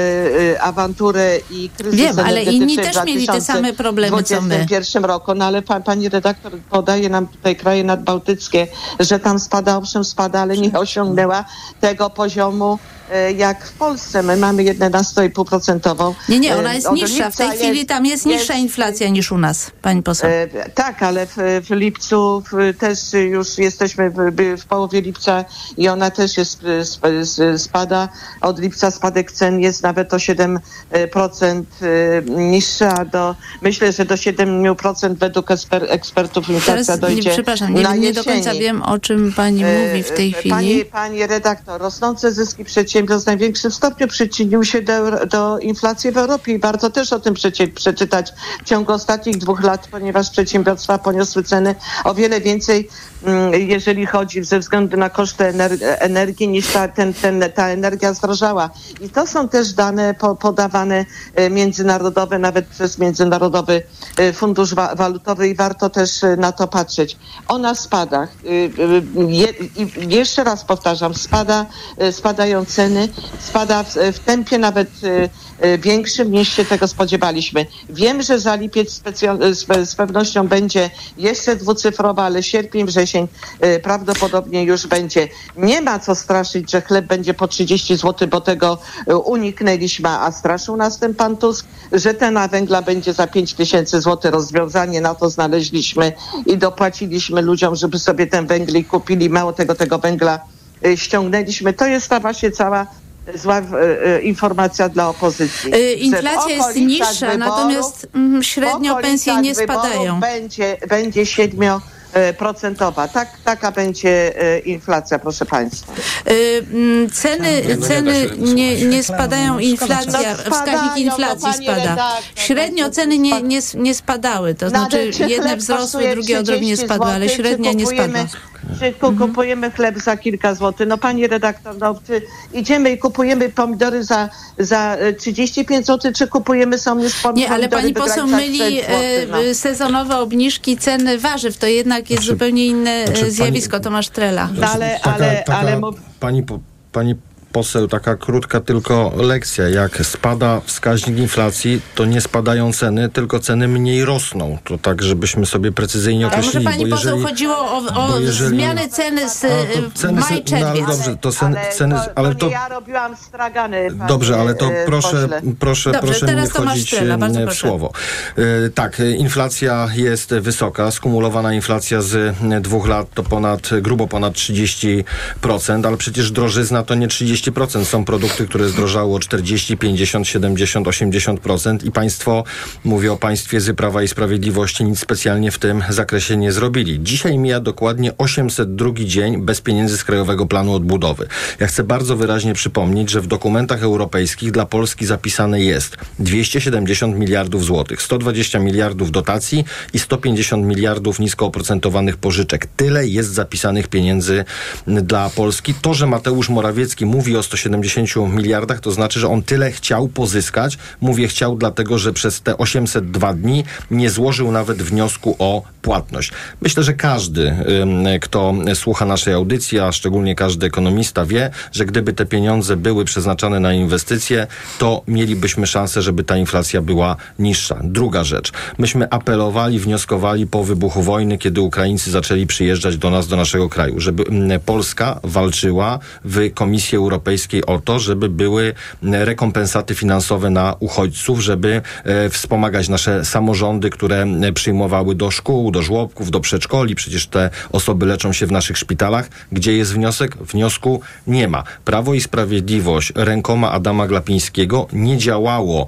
e, awanturę i kryzys Wiem, ale inni w też mieli te same problemy, co my. 2021 roku, no ale pa, pani redaktor podaje nam tutaj kraje nadbałtyckie, że tam spada, owszem spada, ale nie osiągnęła tego poziomu e, jak w Polsce. My mamy 11,5%. Nie, nie, ona E, jest niższa. W tej lipca chwili tam jest niższa inflacja niż u nas, pani poseł. E, tak, ale w, w lipcu w, też już jesteśmy w, w połowie lipca i ona też jest spada. Od lipca spadek cen jest nawet o 7% e, niższa. Do, myślę, że do 7% według eksper, ekspertów inflacja Teraz, nie, dojdzie przepraszam, nie, nie do końca wiem, o czym pani E, mówi w tej e, chwili. Pani, pani redaktor, rosnące zyski przedsiębiorstw w największym stopniu przyczyniły się do, do inflacji w Europie i warto też o tym przecie, przeczytać w ciągu ostatnich dwóch lat, ponieważ przedsiębiorstwa poniosły ceny o wiele więcej, mm, jeżeli chodzi ze względu na koszty ener- energii, niż ta, ten, ten, ta energia zdrożała. I to są też dane po, podawane e, międzynarodowe, nawet przez Międzynarodowy e, Fundusz Wa- Walutowy i warto też e, na to patrzeć. Ona spada. Je, jeszcze raz powtarzam, spada, spadają ceny, spada w, w tempie nawet większym niż się tego spodziewaliśmy. Wiem, że za lipiec z, pe- z pewnością będzie jeszcze dwucyfrowa, ale sierpień, wrzesień prawdopodobnie już będzie. Nie ma co straszyć, że chleb będzie po 30 zł, bo tego y, uniknęliśmy, a straszył nas ten pan Tusk, że cena węgla będzie za 5 tysięcy złotych. Rozwiązanie na to znaleźliśmy i dopłaciliśmy ludziom, żeby sobie ten węgiel kupili. Mało tego, tego węgla y, ściągnęliśmy. To jest ta właśnie cała zła y, y, informacja dla opozycji. Inflacja jest niższa, wyborów- natomiast mm, średnio pensje nie spadają. Będzie, będzie siedmioprocentowa. Tak, taka będzie e, inflacja, proszę Państwa. Y, mm, Ceny, no nie da ceny się słuchać. nie, nie spadają, inflacja, No spadają, wskaźnik inflacji no, spada. redaktor, Średnio no, ceny nie, nie, nie spadały, to No, znaczy jedne wzrosły, drugie odrobinę 30 spadły, ale średnia nie kupujemy- ku- kupujemy chleb za kilka złotych? No pani redaktor, no, czy idziemy i kupujemy pomidory za, za e, 35 zł, czy kupujemy sobie pomidory Nie, ale pani poseł myli 6 złotych, no. e, sezonowe obniżki ceny warzyw. To jednak jest zupełnie inne znaczy, e, pani- zjawisko, Tomasz Trela. No, ale, ale, ale mów- pani, po- pani poseł, taka krótka tylko lekcja. Jak spada wskaźnik inflacji, to nie spadają ceny, tylko ceny mniej rosną. To tak, żebyśmy sobie precyzyjnie A może określili. pani bo poseł jeżeli, chodziło o, o jeżeli- zmianę ceny z to ceny maj, no, ale dobrze, to ceny, ale ceny, to, ale to ja robiłam stragany. panie, Dobrze, ale to e, proszę, pośle. proszę, Dobrze, proszę nie wchodzić Strela, bardzo e, w słowo. E, Tak, inflacja jest wysoka. Skumulowana inflacja z dwóch lat to ponad, grubo ponad 30%, ale przecież drożyzna to nie 30 30%. Są produkty, które zdrożały o 40, 50, 70, 80% i państwo, mówię o państwie z Prawa i Sprawiedliwości, nic specjalnie w tym zakresie nie zrobili. Dzisiaj mija dokładnie 802 dzień bez pieniędzy z Krajowego Planu Odbudowy. Ja chcę bardzo wyraźnie przypomnieć, że w dokumentach europejskich dla Polski zapisane jest 270 miliardów złotych, 120 miliardów dotacji i 150 miliardów nisko oprocentowanych pożyczek. Tyle jest zapisanych pieniędzy dla Polski. To, że Mateusz Morawiecki mówi o 170 miliardach, to znaczy, że on tyle chciał pozyskać. Mówię chciał, dlatego że przez te 802 dni nie złożył nawet wniosku o płatność. Myślę, że każdy, kto słucha naszej audycji, a szczególnie każdy ekonomista wie, że gdyby te pieniądze były przeznaczane na inwestycje, to mielibyśmy szansę, żeby ta inflacja była niższa. Druga rzecz. Myśmy apelowali, wnioskowali po wybuchu wojny, kiedy Ukraińcy zaczęli przyjeżdżać do nas, do naszego kraju, żeby Polska walczyła w Komisji Europejskiej o to, żeby były rekompensaty finansowe na uchodźców, żeby e, wspomagać nasze samorządy, które przyjmowały do szkół, do żłobków, do przedszkoli. Przecież te osoby leczą się w naszych szpitalach. Gdzie jest wniosek? Wniosku nie ma. Prawo i Sprawiedliwość rękoma Adama Glapińskiego nie działało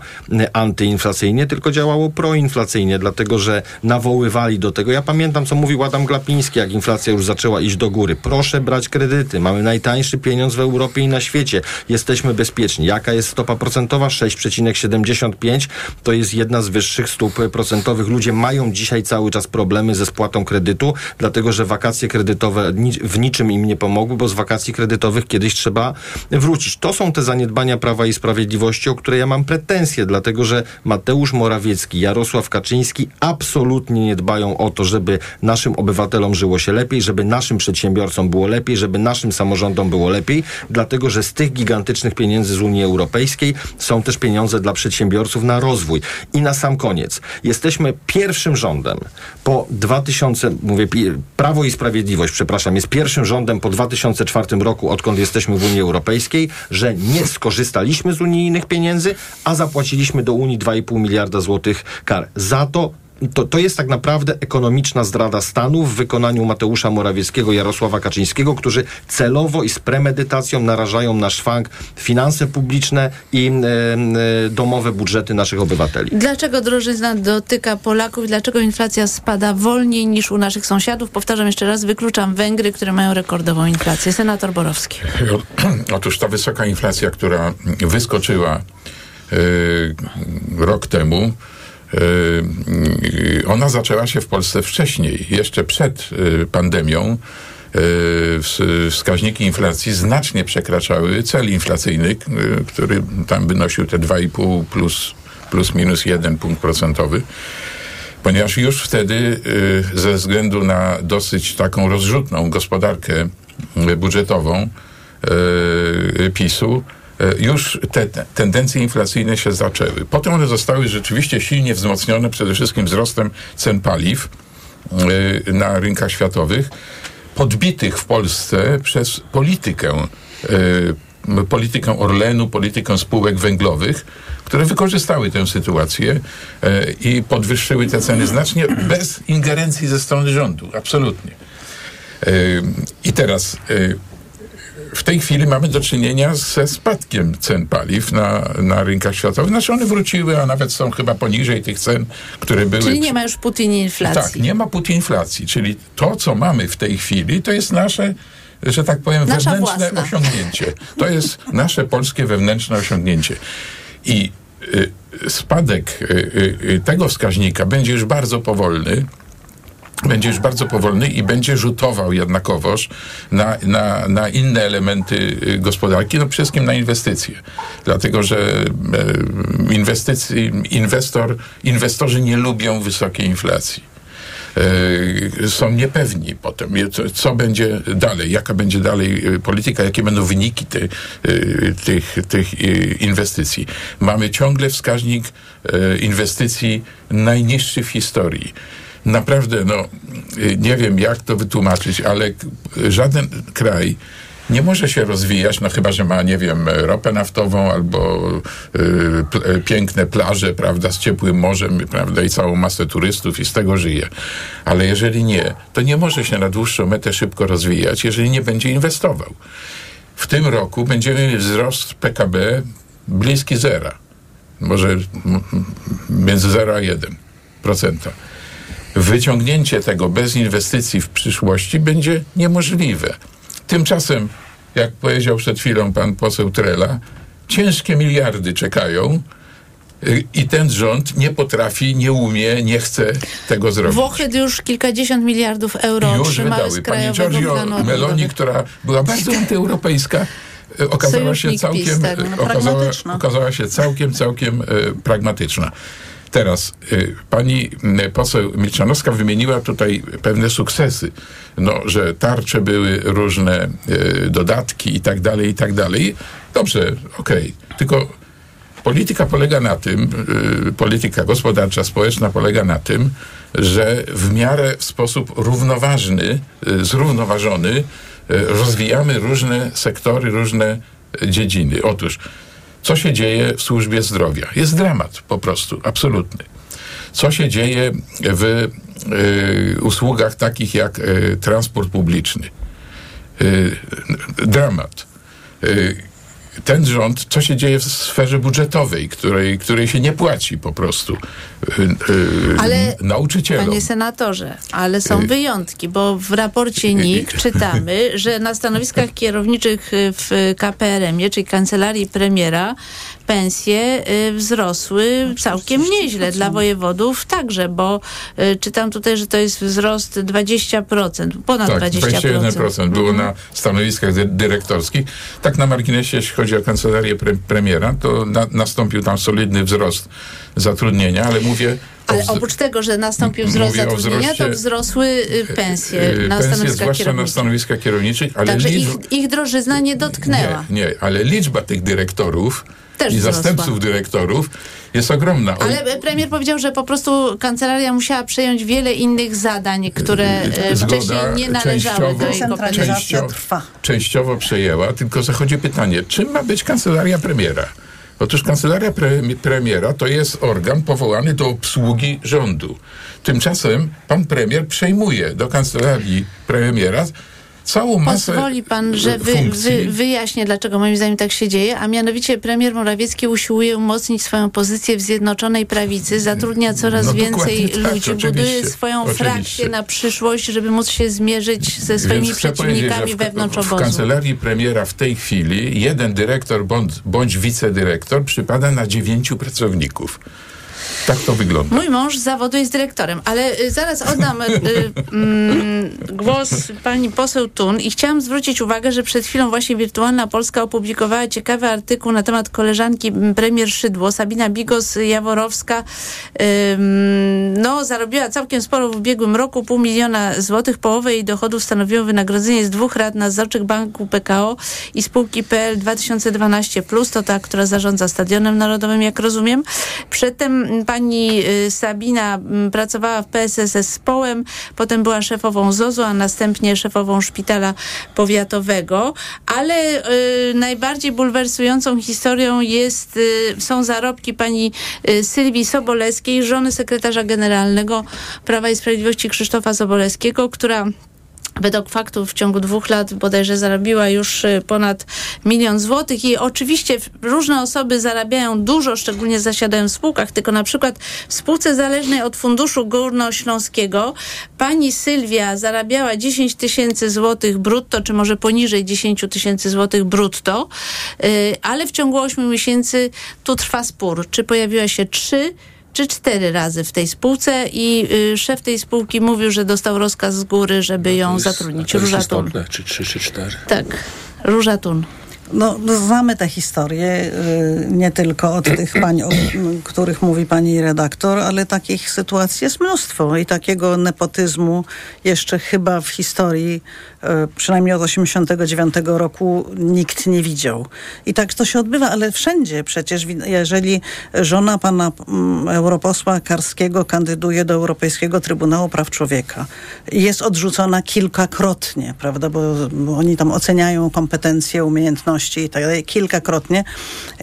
antyinflacyjnie, tylko działało proinflacyjnie, dlatego że nawoływali do tego. Ja pamiętam, co mówił Adam Glapiński, jak inflacja już zaczęła iść do góry. Proszę brać kredyty. Mamy najtańszy pieniądz w Europie i na świecie. Jesteśmy bezpieczni. Jaka jest stopa procentowa? 6,75. To jest jedna z wyższych stóp procentowych. Ludzie mają dzisiaj cały czas problemy ze spłatą kredytu, dlatego że wakacje kredytowe w niczym im nie pomogły, bo z wakacji kredytowych kiedyś trzeba wrócić. To są te zaniedbania Prawa i Sprawiedliwości, o które ja mam pretensje, dlatego że Mateusz Morawiecki, Jarosław Kaczyński absolutnie nie dbają o to, żeby naszym obywatelom żyło się lepiej, żeby naszym przedsiębiorcom było lepiej, żeby naszym samorządom było lepiej, dlatego że z tych gigantycznych pieniędzy z Unii Europejskiej są też pieniądze dla przedsiębiorców na rozwój. I na sam koniec, jesteśmy pierwszym rządem po 2000, mówię, Prawo i Sprawiedliwość, przepraszam, jest pierwszym rządem po 2004 roku, odkąd jesteśmy w Unii Europejskiej, że nie skorzystaliśmy z unijnych pieniędzy, a zapłaciliśmy do Unii 2,5 miliarda złotych kar. Za to to, to jest tak naprawdę ekonomiczna zdrada stanu w wykonaniu Mateusza Morawieckiego, Jarosława Kaczyńskiego, którzy celowo i z premedytacją narażają na szwank finanse publiczne i e, e, domowe budżety naszych obywateli. Dlaczego drożyzna dotyka Polaków? Dlaczego inflacja spada wolniej niż u naszych sąsiadów? Powtarzam jeszcze raz, wykluczam Węgry, które mają rekordową inflację. Senator Borowski. Otóż ta wysoka inflacja, która wyskoczyła e, rok temu, ona zaczęła się w Polsce wcześniej, jeszcze przed yy, pandemią. Yy, wskaźniki inflacji znacznie przekraczały cel inflacyjny, który tam wynosił te 2,5 plus, plus minus 1 punkt procentowy ponieważ już wtedy ze względu na dosyć taką rozrzutną gospodarkę budżetową PiSu już te tendencje inflacyjne się zaczęły. Potem one zostały rzeczywiście silnie wzmocnione przede wszystkim wzrostem cen paliw e, na rynkach światowych, podbitych w Polsce przez politykę e, politykę Orlenu, politykę spółek węglowych, które wykorzystały tę sytuację i podwyższyły te ceny znacznie bez ingerencji ze strony rządu. Absolutnie. I teraz w tej chwili mamy do czynienia ze spadkiem cen paliw na, na rynkach światowych. Znaczy one wróciły, a nawet są chyba poniżej tych cen, które były. Czyli nie ma już putinflacji. Tak, nie ma putinflacji. Czyli to, co mamy w tej chwili, to jest nasze że tak powiem, Nasza wewnętrzne własna. osiągnięcie. To jest nasze polskie wewnętrzne osiągnięcie. I y, spadek y, y, tego wskaźnika będzie już bardzo powolny będzie już bardzo powolny i będzie rzutował jednakowoż na, na, na inne elementy y, gospodarki, no przede wszystkim na inwestycje. Dlatego, że e, inwestycji, inwestor, inwestorzy nie lubią wysokiej inflacji e, są niepewni potem, co będzie dalej, jaka będzie dalej polityka, jakie będą wyniki tych, tych inwestycji. Mamy ciągle wskaźnik inwestycji najniższy w historii naprawdę, no, nie wiem jak to wytłumaczyć, ale żaden kraj nie może się rozwijać, no chyba, że ma, nie wiem, ropę naftową albo y, piękne plaże, prawda, z ciepłym morzem, prawda, i całą masę turystów i z tego żyje. Ale jeżeli nie, to nie może się na dłuższą metę szybko rozwijać, jeżeli nie będzie inwestował. w tym roku będziemy mieć wzrost PKB bliski zera. Może między 0 a 1%. Wyciągnięcie tego bez inwestycji w przyszłości będzie niemożliwe. Tymczasem, jak powiedział przed chwilą pan poseł Trela, ciężkie miliardy czekają y, i ten rząd nie potrafi, nie umie, nie chce tego zrobić. Włochy już kilkadziesiąt miliardów euro Już wydały. z Pani Giorgio Meloni, która była bardzo antyeuropejska, y, okazała się całkiem, PiS, tak. No, okazała, okazała się całkiem, całkiem y, pragmatyczna. Teraz y, pani poseł Milczanowska wymieniła tutaj pewne sukcesy, no, że tarcze były różne, y, dodatki i tak dalej, i tak dalej. Dobrze, okej, tylko polityka polega na tym, y, polityka gospodarcza, społeczna polega na tym, że w miarę w sposób równoważny, zrównoważony rozwijamy różne sektory, różne dziedziny. Otóż, co się dzieje w służbie zdrowia? Jest dramat po prostu, absolutny. Co się dzieje w y, usługach takich jak y, transport publiczny? Y, dramat. Ten rząd, co się dzieje w sferze budżetowej, której, której się nie płaci po prostu y, y, Ale, nauczycielom. Panie senatorze, ale są Y- wyjątki, bo w raporcie NIK czytamy, że na stanowiskach kierowniczych w KPRM-ie, czyli Kancelarii Premiera, pensje y, wzrosły całkiem nieźle. Dla wojewodów także, bo y, czytam tutaj, że to jest wzrost 20%, ponad Tak, 20%. 21% było na stanowiskach dy- dyrektorskich. Tak na marginesie, jeśli chodzi o kancelarię pre premiera, to na, nastąpił tam solidny wzrost zatrudnienia, ale mówię... Ale oprócz tego, że nastąpił wzrost zatrudnienia, to wzrosły y, pensje na pensje, stanowiskach zwłaszcza na kierowniczych. stanowiskach kierowniczych, ale Także liczb- ich, ich drożyzna nie dotknęła. Nie, nie, ale liczba tych dyrektorów Też i wzrosła. zastępców dyrektorów jest ogromna. Ale premier powiedział, że po prostu kancelaria musiała przejąć wiele innych zadań, które e, Zgoda, wcześniej nie należały do jej. Częściowo- trwa. częściowo przejęła, tylko zachodzi pytanie, czym ma być kancelaria premiera? Otóż kancelaria pre, premiera to jest organ powołany do obsługi rządu. Tymczasem pan premier przejmuje do kancelarii premiera całą masę Pozwoli pan, że wy, funkcji. wy, wyjaśnię, dlaczego moim zdaniem tak się dzieje, a mianowicie premier Morawiecki usiłuje umocnić swoją pozycję w Zjednoczonej Prawicy, zatrudnia coraz No więcej tak, ludzi, buduje swoją oczywiście. frakcję na przyszłość, żeby móc się zmierzyć ze swoimi Więc przeciwnikami w, wewnątrz w obozu. kancelarii premiera w tej chwili jeden dyrektor bądź, bądź wicedyrektor przypada na dziewięciu pracowników. Tak to wygląda. Mój mąż zawodu jest dyrektorem, ale y, zaraz oddam y, mm, głos pani poseł Tun i chciałam zwrócić uwagę, że przed chwilą właśnie Wirtualna Polska opublikowała ciekawy artykuł na temat koleżanki premier Szydło, Sabina Bigos-Jaworowska. Ym, no, zarobiła całkiem sporo w ubiegłym roku, pół miliona złotych. Połowę jej dochodów stanowiło wynagrodzenie z dwóch rad nadzorczych Banku PKO i spółki PL 2012+, to ta, która zarządza Stadionem Narodowym, jak rozumiem. Przedtem pani y, Sabina m, pracowała w PSSS z Połem, potem była szefową ZOZO, a następnie szefową szpitala powiatowego, ale y, najbardziej bulwersującą historią jest, y, są zarobki pani Sylwii Sobolewskiej, żony sekretarza generalnego Prawa i Sprawiedliwości Krzysztofa Sobolewskiego, która Według faktów w ciągu dwóch lat bodajże zarobiła już y, ponad milion złotych. I oczywiście różne osoby zarabiają dużo, szczególnie zasiadają w spółkach, tylko na przykład w spółce zależnej od Funduszu Górnośląskiego pani Sylwia zarabiała 10 tysięcy złotych brutto, czy może poniżej 10 tysięcy złotych brutto, y, ale w ciągu 8 miesięcy tu trwa spór, czy pojawiła się trzy czy cztery razy w tej spółce i y, szef tej spółki mówił, że dostał rozkaz z góry, żeby ją zatrudnić. To jest Róża Tun. istotne, czy trzy, czy cztery. Tak, Róża Tun. No, no, znamy tę historię, y, nie tylko od tych pań, o których mówi pani redaktor, ale takich sytuacji jest mnóstwo i takiego nepotyzmu jeszcze chyba w historii, przynajmniej od 89 roku nikt nie widział. I tak to się odbywa, ale wszędzie przecież, jeżeli żona pana mm, europosła Karskiego kandyduje do Europejskiego Trybunału Praw Człowieka jest odrzucona kilkakrotnie, prawda, bo, bo oni tam oceniają kompetencje, umiejętności i tak dalej, kilkakrotnie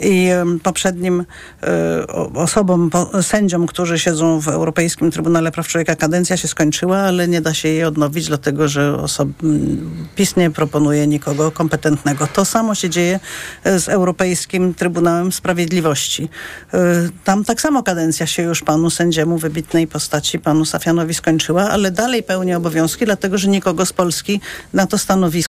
i poprzednim e, osobom, sędziom, którzy siedzą w Europejskim Trybunale Praw Człowieka kadencja się skończyła, ale nie da się jej odnowić, dlatego że osob, m, PiS nie proponuje nikogo kompetentnego. To samo się dzieje z Europejskim Trybunałem Sprawiedliwości. Tam tak samo kadencja się już panu sędziemu wybitnej postaci, panu Safianowi skończyła, ale dalej pełni obowiązki, dlatego że nikogo z Polski na to stanowisko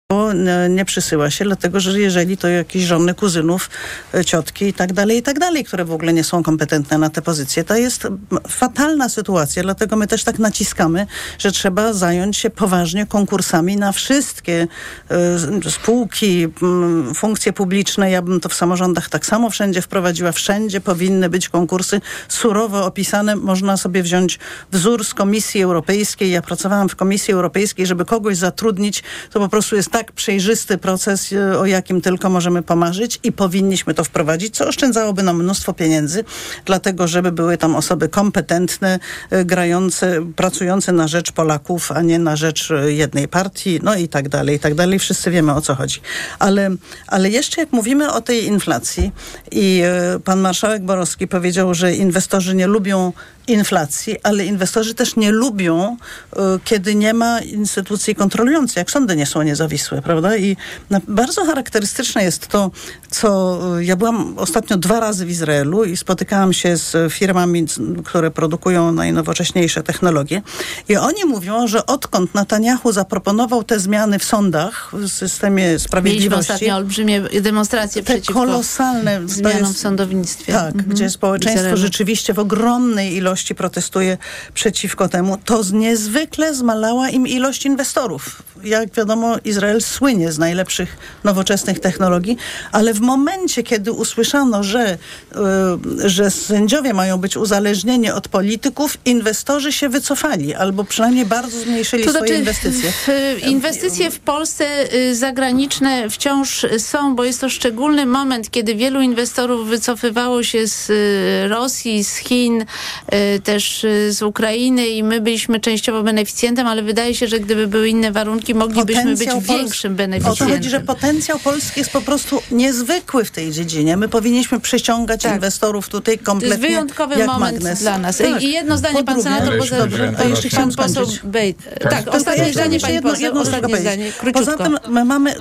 nie przysyła się, dlatego że jeżeli to jakieś żony, kuzynów, e, ciotki i tak dalej, i tak dalej, które w ogóle nie są kompetentne na te pozycje. To jest fatalna sytuacja, dlatego my też tak naciskamy, że trzeba zająć się poważnie konkursami na wszystkie y, spółki, funkcje publiczne. Ja bym to w samorządach tak samo wszędzie wprowadziła. Wszędzie powinny być konkursy surowo opisane. Można sobie wziąć wzór z Komisji Europejskiej. Ja pracowałam w Komisji Europejskiej, żeby kogoś zatrudnić, to po prostu jest tak tak przejrzysty proces, e, o jakim tylko możemy pomarzyć i powinniśmy to wprowadzić, co oszczędzałoby nam mnóstwo pieniędzy, dlatego żeby były tam osoby kompetentne, e, grające, pracujące na rzecz Polaków, a nie na rzecz e, jednej partii, no i tak dalej, i tak dalej. Wszyscy wiemy o co chodzi. Ale, ale jeszcze jak mówimy o tej inflacji i pan marszałek Borowski powiedział, że inwestorzy nie lubią inflacji, ale inwestorzy też nie lubią, kiedy nie ma instytucji kontrolującej, jak sądy nie są niezawisłe prawda? I bardzo charakterystyczne jest to, co ja byłam ostatnio dwa razy w Izraelu i spotykałam się z firmami, które produkują najnowocześniejsze technologie. I oni mówią, że odkąd Netanyahu zaproponował te zmiany w sądach, w systemie sprawiedliwości. Mieliśmy ostatnio olbrzymie demonstracje te przeciwko kolosalne zmianom jest, w sądownictwie. Tak, mhm. gdzie społeczeństwo rzeczywiście w ogromnej ilości protestuje przeciwko temu. To niezwykle zmalała im ilość inwestorów. Jak wiadomo, Izrael słynie z najlepszych nowoczesnych technologii, ale w momencie, kiedy usłyszano, że, y, że sędziowie mają być uzależnieni od polityków, inwestorzy się wycofali albo przynajmniej bardzo zmniejszyli to swoje znaczy, inwestycje. Inwestycje w Polsce y, zagraniczne wciąż są, bo jest to szczególny moment, kiedy wielu inwestorów wycofywało się z Rosji, z Chin, też z Ukrainy i my byliśmy częściowo beneficjentem, ale wydaje się, że gdyby były inne warunki, moglibyśmy być większym większym beneficjentem. O to chodzi, że potencjał Polski jest po prostu niezwykły w tej dziedzinie. My powinniśmy przyciągać tak. inwestorów tutaj kompletnie To jest wyjątkowy jak moment magnes. dla nas. Tak. I jedno zdanie, pan senator, bo a jeszcze chciałam pan poseł Bejt. Tak, tak ostatnie zdanie, pani jedno, poseł, jedno ostatnie zdanie, Poza tym my mamy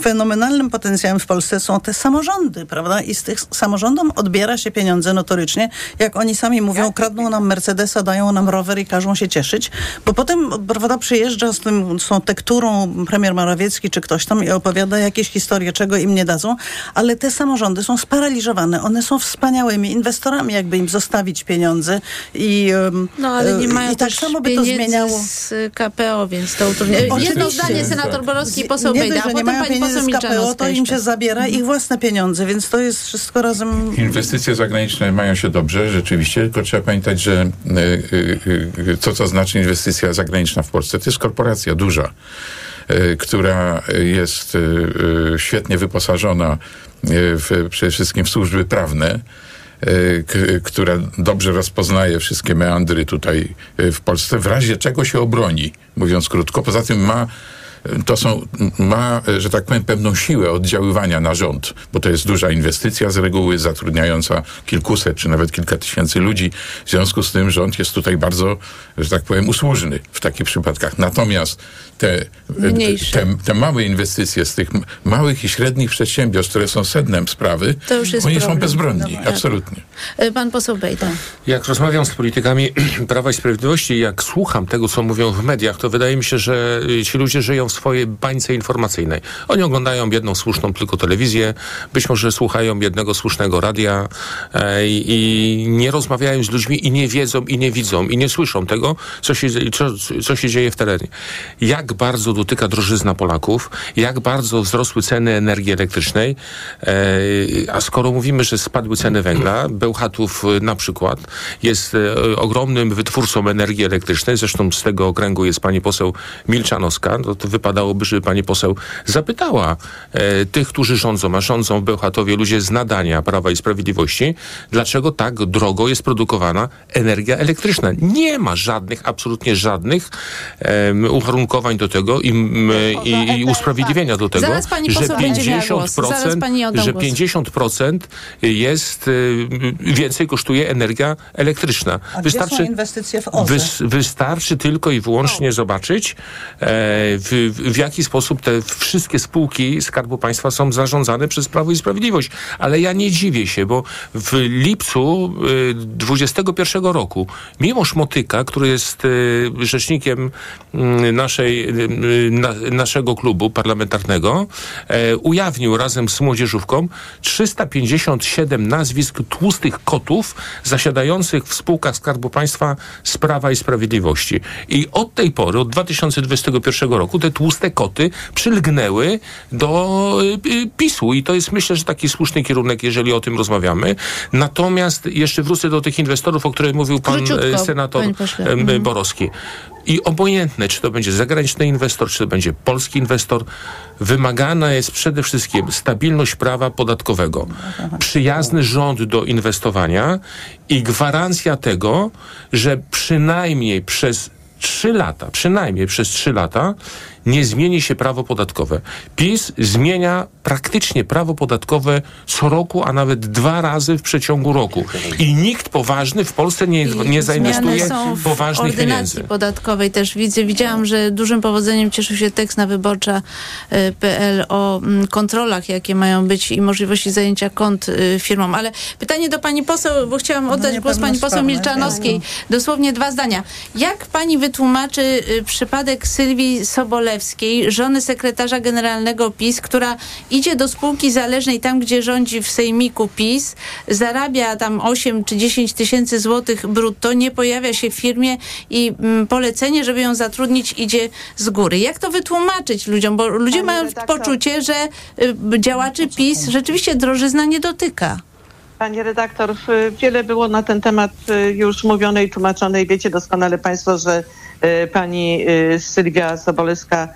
fenomenalnym potencjałem w Polsce są te samorządy, prawda? I z tych samorządom odbiera się pieniądze notorycznie. Jak oni sami mówią, kradną nam Mercedesa, dają nam rower i każą się cieszyć, bo potem, prawda, przyjeżdża z tym, z tą tekturą premier Morawiecki czy ktoś tam i opowiada jakieś historie, czego im nie dadzą, ale te samorządy są sparaliżowane. One są wspaniałymi inwestorami, jakby im zostawić pieniądze i No ale nie mają i tak samo by to zmieniało z KPO, więc to utrudnia. Jedno zdanie, senator Borowski i poseł Bejda, a potem pani poseł z KPO, to im się zabiera ich własne pieniądze, więc to jest wszystko razem... Inwestycje zagraniczne mają się dobrze, rzeczywiście, tylko trzeba pamiętać, że y, y, y, co to znaczy inwestycja zagraniczna w Polsce? To jest korporacja duża. E, która jest e, e, świetnie wyposażona w, przede wszystkim w służby prawne, która dobrze rozpoznaje wszystkie meandry tutaj w Polsce, w razie czego się obroni, mówiąc krótko. Poza tym ma to są, ma, że tak powiem, pewną siłę oddziaływania na rząd, bo to jest duża inwestycja z reguły, zatrudniająca kilkuset czy nawet kilka tysięcy ludzi. W związku z tym rząd jest tutaj bardzo, że tak powiem, usłużny w takich przypadkach. Natomiast te, te, te, małe inwestycje z tych małych i średnich przedsiębiorstw, które są sednem sprawy, oni problem. są bezbronni, no, absolutnie. Tak. Pan poseł Bejda. Jak rozmawiam z politykami Prawa i Sprawiedliwości, jak słucham tego, co mówią w mediach, to wydaje mi się, że ci ludzie żyją w swojej bańce informacyjnej. Oni oglądają jedną słuszną tylko telewizję, być może słuchają jednego słusznego radia e, i nie rozmawiają z ludźmi i nie wiedzą, i nie widzą, i nie słyszą tego, co się, co, co się dzieje w terenie. Jak bardzo dotyka drożyzna Polaków, jak bardzo wzrosły ceny energii elektrycznej, e, a skoro mówimy, że spadły ceny węgla, Bełchatów e, na przykład jest e, ogromnym wytwórcą energii elektrycznej, zresztą z tego okręgu jest pani poseł Milczanowska, no to wypadałoby, żeby pani poseł zapytała e, tych, którzy rządzą, a rządzą w Bełchatowie ludzie z nadania Prawa i Sprawiedliwości, dlaczego tak drogo jest produkowana energia elektryczna. Nie ma żadnych, absolutnie żadnych uwarunkowań do tego i, i, i usprawiedliwienia do tego, że 50%, że 50% jest y, więcej kosztuje energia elektryczna. A wystarczy, inwestycje w OZE? wystarczy tylko i wyłącznie zobaczyć e, w, w jaki sposób te wszystkie spółki Skarbu Państwa są zarządzane przez Prawo i Sprawiedliwość. Ale ja nie dziwię się, bo w lipcu 2021 roku, mimo Szmotyka, który jest rzecznikiem mm, naszej, na, naszego klubu parlamentarnego, ujawnił razem z młodzieżówką 357 nazwisk tłustych kotów zasiadających w spółkach Skarbu Państwa z Prawa i Sprawiedliwości. I od tej pory, od 2021 roku, te tłuste koty przylgnęły do y, PiSu. I to jest myślę, że taki słuszny kierunek, jeżeli o tym rozmawiamy. Natomiast jeszcze wrócę do tych inwestorów, o których mówił pan Króciutko, e, senator mhm. Borowski. I obojętne, czy to będzie zagraniczny inwestor, czy to będzie polski inwestor, wymagana jest przede wszystkim stabilność prawa podatkowego, przyjazny rząd do inwestowania i gwarancja tego, że przynajmniej przez trzy lata, przynajmniej przez trzy lata nie zmieni się prawo podatkowe. PiS zmienia praktycznie prawo podatkowe co roku, a nawet dwa razy w przeciągu roku. I nikt poważny w Polsce nie, nie zainwestuje są w poważnych ordynacji pieniędzy. podatkowej też widzę. Widziałam, że dużym powodzeniem cieszył się tekst na wyborcza.pl o mm, kontrolach, jakie mają być i możliwości zajęcia kont y, firmom. Ale pytanie do pani poseł, bo chciałam oddać głos pani poseł Milczanowskiej. Dosłownie dwa zdania. Jak pani wytłumaczy y, przypadek Sylwii Żony sekretarza generalnego PiS, która idzie do spółki zależnej tam, gdzie rządzi w sejmiku PiS, zarabia tam 8 czy 10 tysięcy złotych brutto, nie pojawia się w firmie i mm, polecenie, żeby ją zatrudnić idzie z góry. Jak to wytłumaczyć ludziom? Bo ludzie Panie mają redaktor. poczucie, że y, działaczy PiS rzeczywiście drożyzna nie dotyka. Pani redaktor, wiele było na ten temat y, już mówione i tłumaczonej. Wiecie doskonale Państwo, że y, pani Sylwia Sobolewska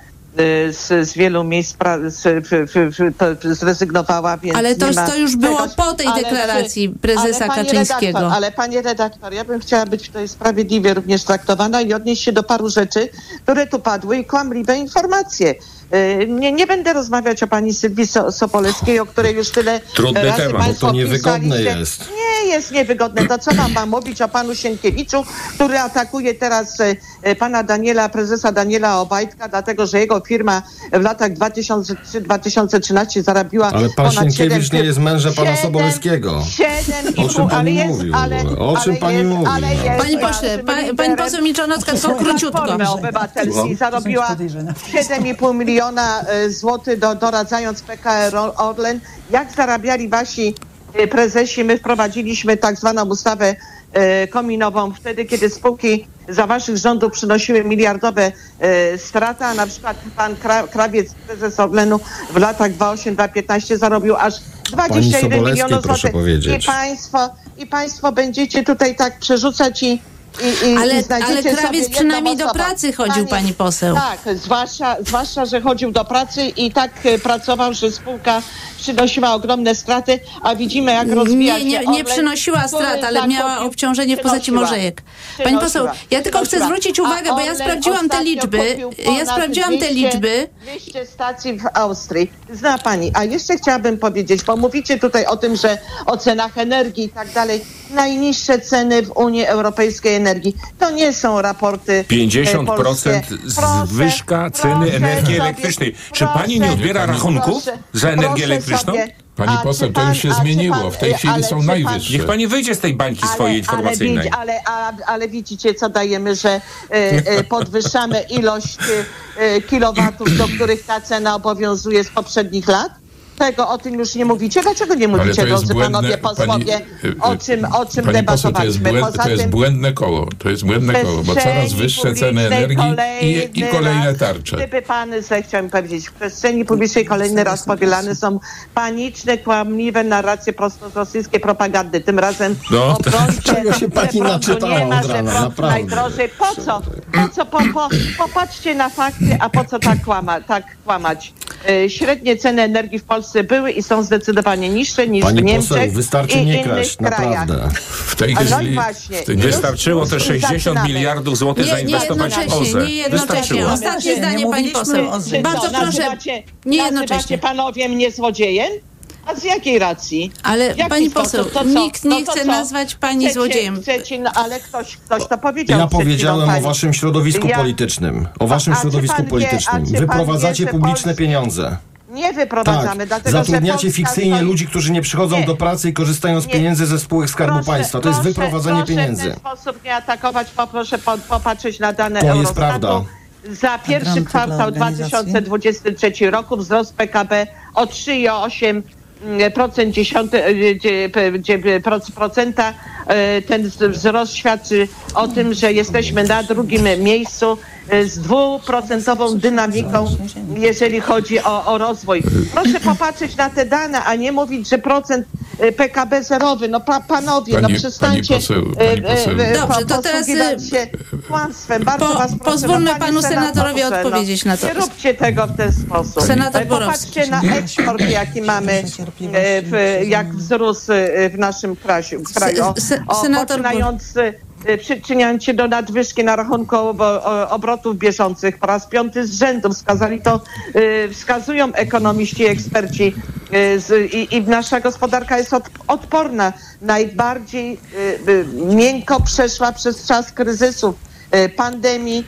z, z wielu miejsc pra, z, w, w, zrezygnowała, więc Ale to, to już było po tej deklaracji prezesa ale Kaczyńskiego. Redaktor, ale panie redaktor, ja bym chciała być tutaj sprawiedliwie również traktowana i odnieść się do paru rzeczy, które tu padły i kłamliwe informacje. Y, nie, nie będę rozmawiać o pani Sylwii so Sopoleckiej, o której już tyle Trudny razy temat, państwo to niewygodne jest. Nie jest niewygodne. To co mam, mam mówić o panu Sienkiewiczu, który atakuje teraz e, pana Daniela, prezesa Daniela Obajtka, dlatego że jego firma w latach 2003-2013 zarabiła Ale pan ponad Sienkiewicz 7, nie jest mężem pana Sobolewskiego. 7, o czym pani mówi? Ale, o czym pani jest, mówi? Ale jest, Pani pośle, pa, pani poseł Milczanowska, tylko króciutko. Obywatelskiej zarobiła 7,5 miliona e, złotych do, doradzając PKR Orlen. Jak zarabiali wasi e, prezesi? My wprowadziliśmy tak zwaną ustawę e, kominową wtedy, kiedy spółki za waszych rządów przynosiły miliardowe straty, a na przykład pan Krawiec, prezes Orlenu w latach 2008-2015 zarobił aż 21 milionów złotych. I państwo, I państwo będziecie tutaj tak przerzucać i i, i, ale, i ale krawiec przynajmniej do pracy chodził, pani, pani poseł. Tak, zwłaszcza, zwłaszcza, że chodził do pracy i tak e, pracował, że spółka przynosiła ogromne straty, a widzimy jak rozwija nie, nie, się Nie przynosiła strat, ale miała obciążenie w postaci morzejek. Pani poseł, ja tylko chcę zwrócić uwagę, bo ja sprawdziłam te liczby. Ja sprawdziłam te liczby. 200 stacji w Austrii. Zna pani. A jeszcze chciałabym powiedzieć, bo mówicie tutaj o tym, że o cenach energii i tak dalej. Najniższe ceny w Unii Europejskiej energii. To nie są raporty 50% e, polskie. zwyżka ceny energii elektrycznej. Czy pani nie odbiera rachunków za energię elektryczną? Sobie, Pani poseł, to już się zmieniło. W tej chwili są najwyższe. Niech pani wyjdzie z tej bańki ale, swojej informacyjnej. Ale, ale, ale, widzicie, co dajemy, że e, e, podwyższamy ilość e, kilowatów, do których ta cena obowiązuje z poprzednich lat? Tego o tym już nie mówicie. Dlaczego nie mówicie, drodzy błędne, panowie posłowie, pani, o czym, o czym pani debatowaliśmy? Poseł, to, jest błęd, to jest błędne koło. To jest błędne koło, bo coraz wyższe ceny energii i, i kolejne tarcze. Gdyby pan zechciał mi powiedzieć, w przestrzeni publicznej kolejny raz powielane są paniczne, kłamliwe narracje prosto z rosyjskiej propagandy. Tym razem no, o Czego się pani naczytała nie ma, od rana, naprawdę. Najdrożej. Po co? Po co? Po, po, popatrzcie na fakty, a po co tak, kłama, tak kłamać? E, średnie ceny energii w Polsce były i są zdecydowanie niższe niż Pani w Niemczech poseł, wystarczy i nie kraść, naprawdę. W tej no i chwili... właśnie. w tej- Wystarczyło te 60 miliardów złotych Nie, nie zainwestować w OZE. nie jednocześnie. Wystarczyło. Ostatnie Nie zdanie, pani poseł. Bardzo proszę, nie jednocześnie. panowie mnie złodziejem? A z jakiej racji? Ale jaki pani poseł, To co? nikt nie No to chce co? nazwać pani Chcecie- złodziejem. Chcecie, no, ale ktoś, ktoś to powiedział Ja powiedziałem o waszym środowisku Ja- politycznym. O waszym A środowisku wie- politycznym. Wyprowadzacie wie, że publiczne pieniądze. Nie wyprowadzamy, Tak. dlatego Zatrudniacie że fikcyjnie stoi- ludzi, którzy nie przychodzą Nie. do pracy i korzystają z Nie. pieniędzy ze spółek Skarbu Proszę- Państwa. To jest proszę- wyprowadzanie proszę pieniędzy. w ten sposób nie atakować, poproszę po, popatrzeć na dane To jest Eurostatu. prawda. Za pierwszy kwartał organizacji? 2023 roku wzrost PKB o 3,8 mm, procent dziesiąte, procenta. E, Ten wzrost świadczy o tym, że jesteśmy na drugim miejscu e, z dwuprocentową dynamiką, jeżeli chodzi o, o rozwój. Proszę popatrzeć na te dane, a nie mówić, że procent PKB zerowy. No pa, panowie, Pani- no przestańcie pani poseł, e, pani poseł. Dobrze, to teraz, posługiwać się kłamstwem. Bardzo po- was proszę, pozwólmy no, panu senatorowi senatorze, odpowiedzieć na to. Nie róbcie tego w ten sposób. Senator Borowski. Popatrzcie na eksport, jaki mamy, w, jak wzrósł w naszym kraju. kraju. O, o, senator poczynając, e, przyczyniając się do nadwyżki na rachunku obrotów bieżących po raz piąty z rzędu. Wskazali to, e, wskazują ekonomiści i eksperci. I, nasza gospodarka jest od, odporna. Najbardziej miękko przeszła przez czas kryzysów, pandemii,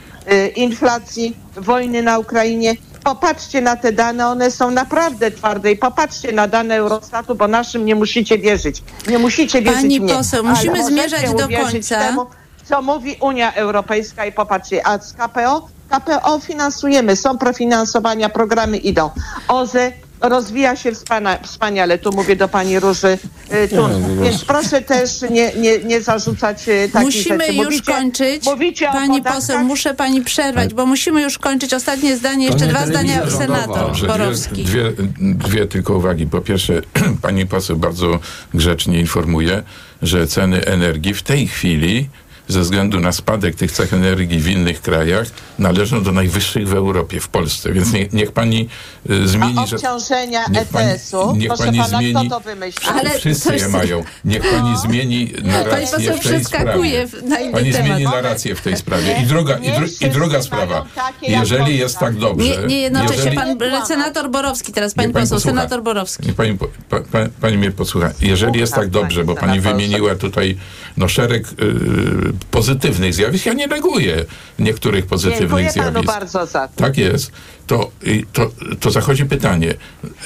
inflacji, wojny na Ukrainie. Popatrzcie na te dane, one są naprawdę twarde i popatrzcie na dane Eurostatu, bo naszym nie musicie wierzyć. Nie musicie wierzyć Pani mnie, poseł, musimy zmierzać do końca. Temu, co mówi Unia Europejska i popatrzcie, a z KPO? KPO finansujemy, są profinansowania, programy idą. OZE rozwija się wspana, wspaniale, tu mówię do pani Róży y, Tun. Więc proszę też nie, nie, nie zarzucać y, takich Musimy rzeczy. już Mówicie, kończyć. Mówicie Pani poseł, muszę pani przerwać, bo musimy już kończyć. Ostatnie zdanie, jeszcze nie dwa zdania rządowa. senator Dobrze, Borowski. dwie, dwie, dwie tylko uwagi. Po pierwsze, pani poseł bardzo grzecznie informuje, że ceny energii w tej chwili ze względu na spadek tych cech energii w innych krajach należą do najwyższych w Europie, w Polsce. Więc nie, niech pani y, zmieni, a że... obciążenia Niech pani- ETS-u, niech proszę pani pana, zmieni- kto to wymyślił? Ale Wszyscy coś- je mają. Niech pani zmieni Pani narrację poseł w tej przeskakuje sprawie. w- Pani temat. zmieni narrację w tej sprawie. I druga, i, Nie dru, i druga sprawa. Jeżeli jest tak dobrze... Nie, nie jednocześnie. jeżeli- Pan senator Borowski teraz, pani pani poseł, posłucha. senator Borowski. Niech pani, pa, pa, pani mnie posłucha. Jeżeli jest tak dobrze, bo pani wymieniła tutaj no, szereg y, pozytywnych zjawisk, ja nie neguję niektórych pozytywnych Dziękuję panu zjawisk. bardzo za to. Tak jest. To, to, to zachodzi pytanie,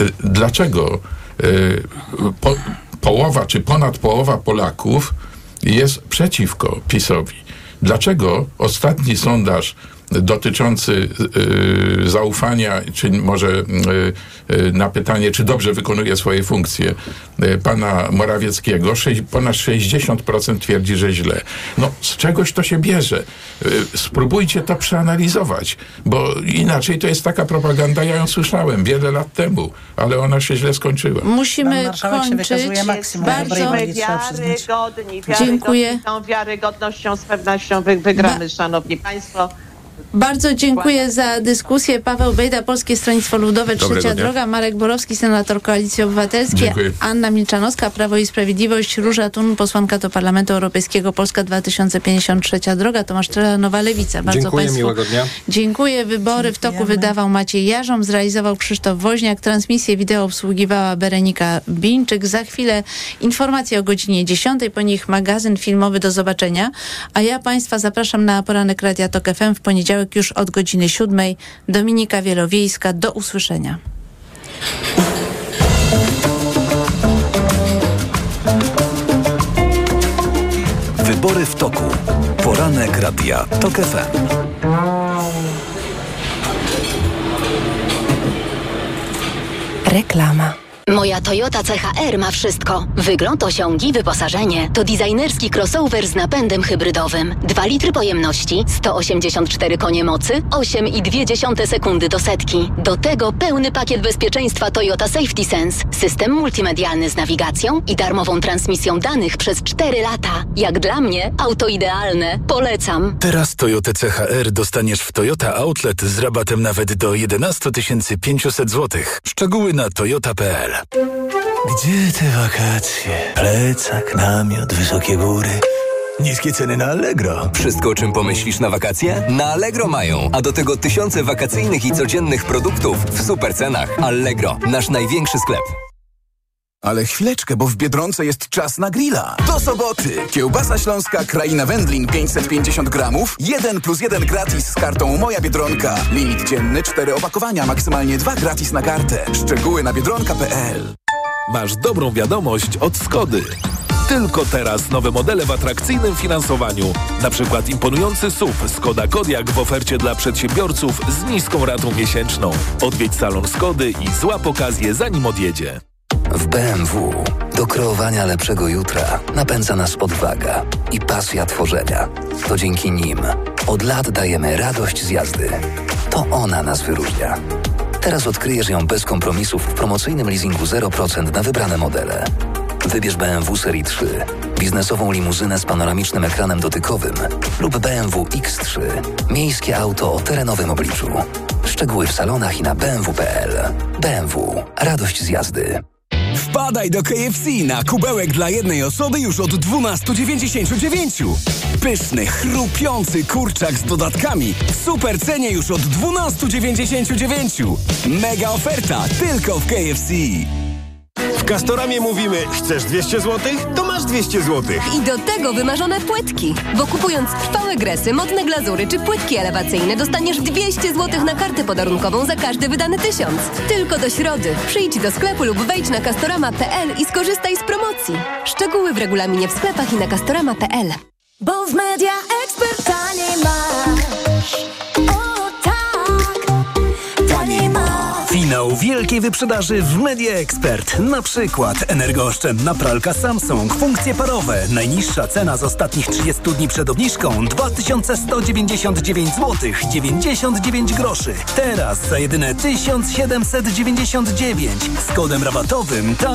y, dlaczego y, po, połowa czy ponad połowa Polaków jest przeciwko PiSowi? Dlaczego ostatni sondaż dotyczący y, zaufania, czy może y, y, na pytanie, czy dobrze wykonuje swoje funkcje pana Morawieckiego, ponad 60% twierdzi, że źle. No, z czegoś to się bierze. Spróbujcie to przeanalizować, bo inaczej to jest taka propaganda, ja ją słyszałem wiele lat temu, ale ona się źle skończyła. Musimy kończyć. Bardzo przyznać. wiarygodni, Dziękuję. wiarygodni. Tą wiarygodnością z pewnością wy, wygramy, szanowni państwo. Bardzo dziękuję za dyskusję. Paweł Bejda, Polskie Stronnictwo Ludowe, Dobrego Trzecia dnia. Droga, Marek Borowski, senator Koalicji Obywatelskiej, Dziękuję. Anna Milczanowska, Prawo i Sprawiedliwość, Róża Tun, posłanka do Parlamentu Europejskiego, Polska 2053 Droga, Tomasz Nowa Lewica. Bardzo Dziękuję, Państwu miłego dnia. Dziękuję. Wybory w toku wydawał Maciej Jarzom, zrealizował Krzysztof Woźniak, transmisję wideo obsługiwała Berenika Bińczyk. Za chwilę informacje o godzinie 10, po nich magazyn filmowy do zobaczenia, a ja Państwa zapraszam na poranek Radia Tok FM w poniedziałek już od godziny 7. Dominika Wielowiejska, do usłyszenia. Wybory w toku. Poranek Radia TOK FM. Reklama. Moja Toyota CHR ma wszystko. Wygląd, osiągi, wyposażenie. To designerski crossover z napędem hybrydowym. 2 litry pojemności, 184 konie mocy, 8,2 sekundy do setki. Do tego pełny pakiet bezpieczeństwa Toyota Safety Sense. System multimedialny z nawigacją i darmową transmisją danych przez 4 lata. Jak dla mnie, auto idealne. Polecam. Teraz Toyota CHR dostaniesz w Toyota Outlet z rabatem nawet do 11 500 zł. Szczegóły na toyota.pl Gdzie te wakacje? Plecak, namiot, wysokie góry. Niskie ceny na Allegro. Wszystko, o czym pomyślisz na wakacje? Na Allegro mają, a do tego tysiące wakacyjnych i codziennych produktów w super cenach. Allegro, nasz największy sklep. Ale chwileczkę, bo w Biedronce jest czas na grilla. Do soboty! Kiełbasa śląska Kraina Wędlin 550 gramów, 1 plus 1 gratis z kartą Moja Biedronka. Limit dzienny 4 opakowania, maksymalnie 2 gratis na kartę. Szczegóły na biedronka.pl Masz dobrą wiadomość od Skody. Tylko teraz nowe modele w atrakcyjnym finansowaniu. Na przykład imponujący SUV Skoda Kodiaq w ofercie dla przedsiębiorców z niską ratą miesięczną. Odwiedź salon Skody i złap okazję zanim odjedzie. W BMW do kreowania lepszego jutra napędza nas odwaga i pasja tworzenia. To dzięki nim od lat dajemy radość z jazdy. To ona nas wyróżnia. Teraz odkryjesz ją bez kompromisów w promocyjnym leasingu 0% na wybrane modele. Wybierz BMW Serii 3, biznesową limuzynę z panoramicznym ekranem dotykowym lub BMW X3, miejskie auto o terenowym obliczu. Szczegóły w salonach i na bmw.pl. BMW. Radość z jazdy. Wpadaj do KFC na kubełek dla jednej osoby już od 12,99. Pyszny, chrupiący kurczak z dodatkami w super cenie już od 12,99. Mega oferta tylko w KFC. W Castoramie mówimy, chcesz 200 zł? To masz 200 zł. I do tego wymarzone płytki. Bo kupując trwałe gresy, modne glazury czy płytki elewacyjne dostaniesz 200 zł na kartę podarunkową za każdy wydany tysiąc. Tylko do środy. Przyjdź do sklepu lub wejdź na castorama.pl i skorzystaj z promocji. Szczegóły w regulaminie w sklepach i na castorama.pl. Bo w Media Expert Wielkiej wyprzedaży w Media Expert. Na przykład energooszczędna pralka Samsung, funkcje parowe. Najniższa cena z ostatnich 30 dni przed obniżką 2199 zł 99 groszy. Teraz za jedyne 1799 z kodem rabatowym taniej.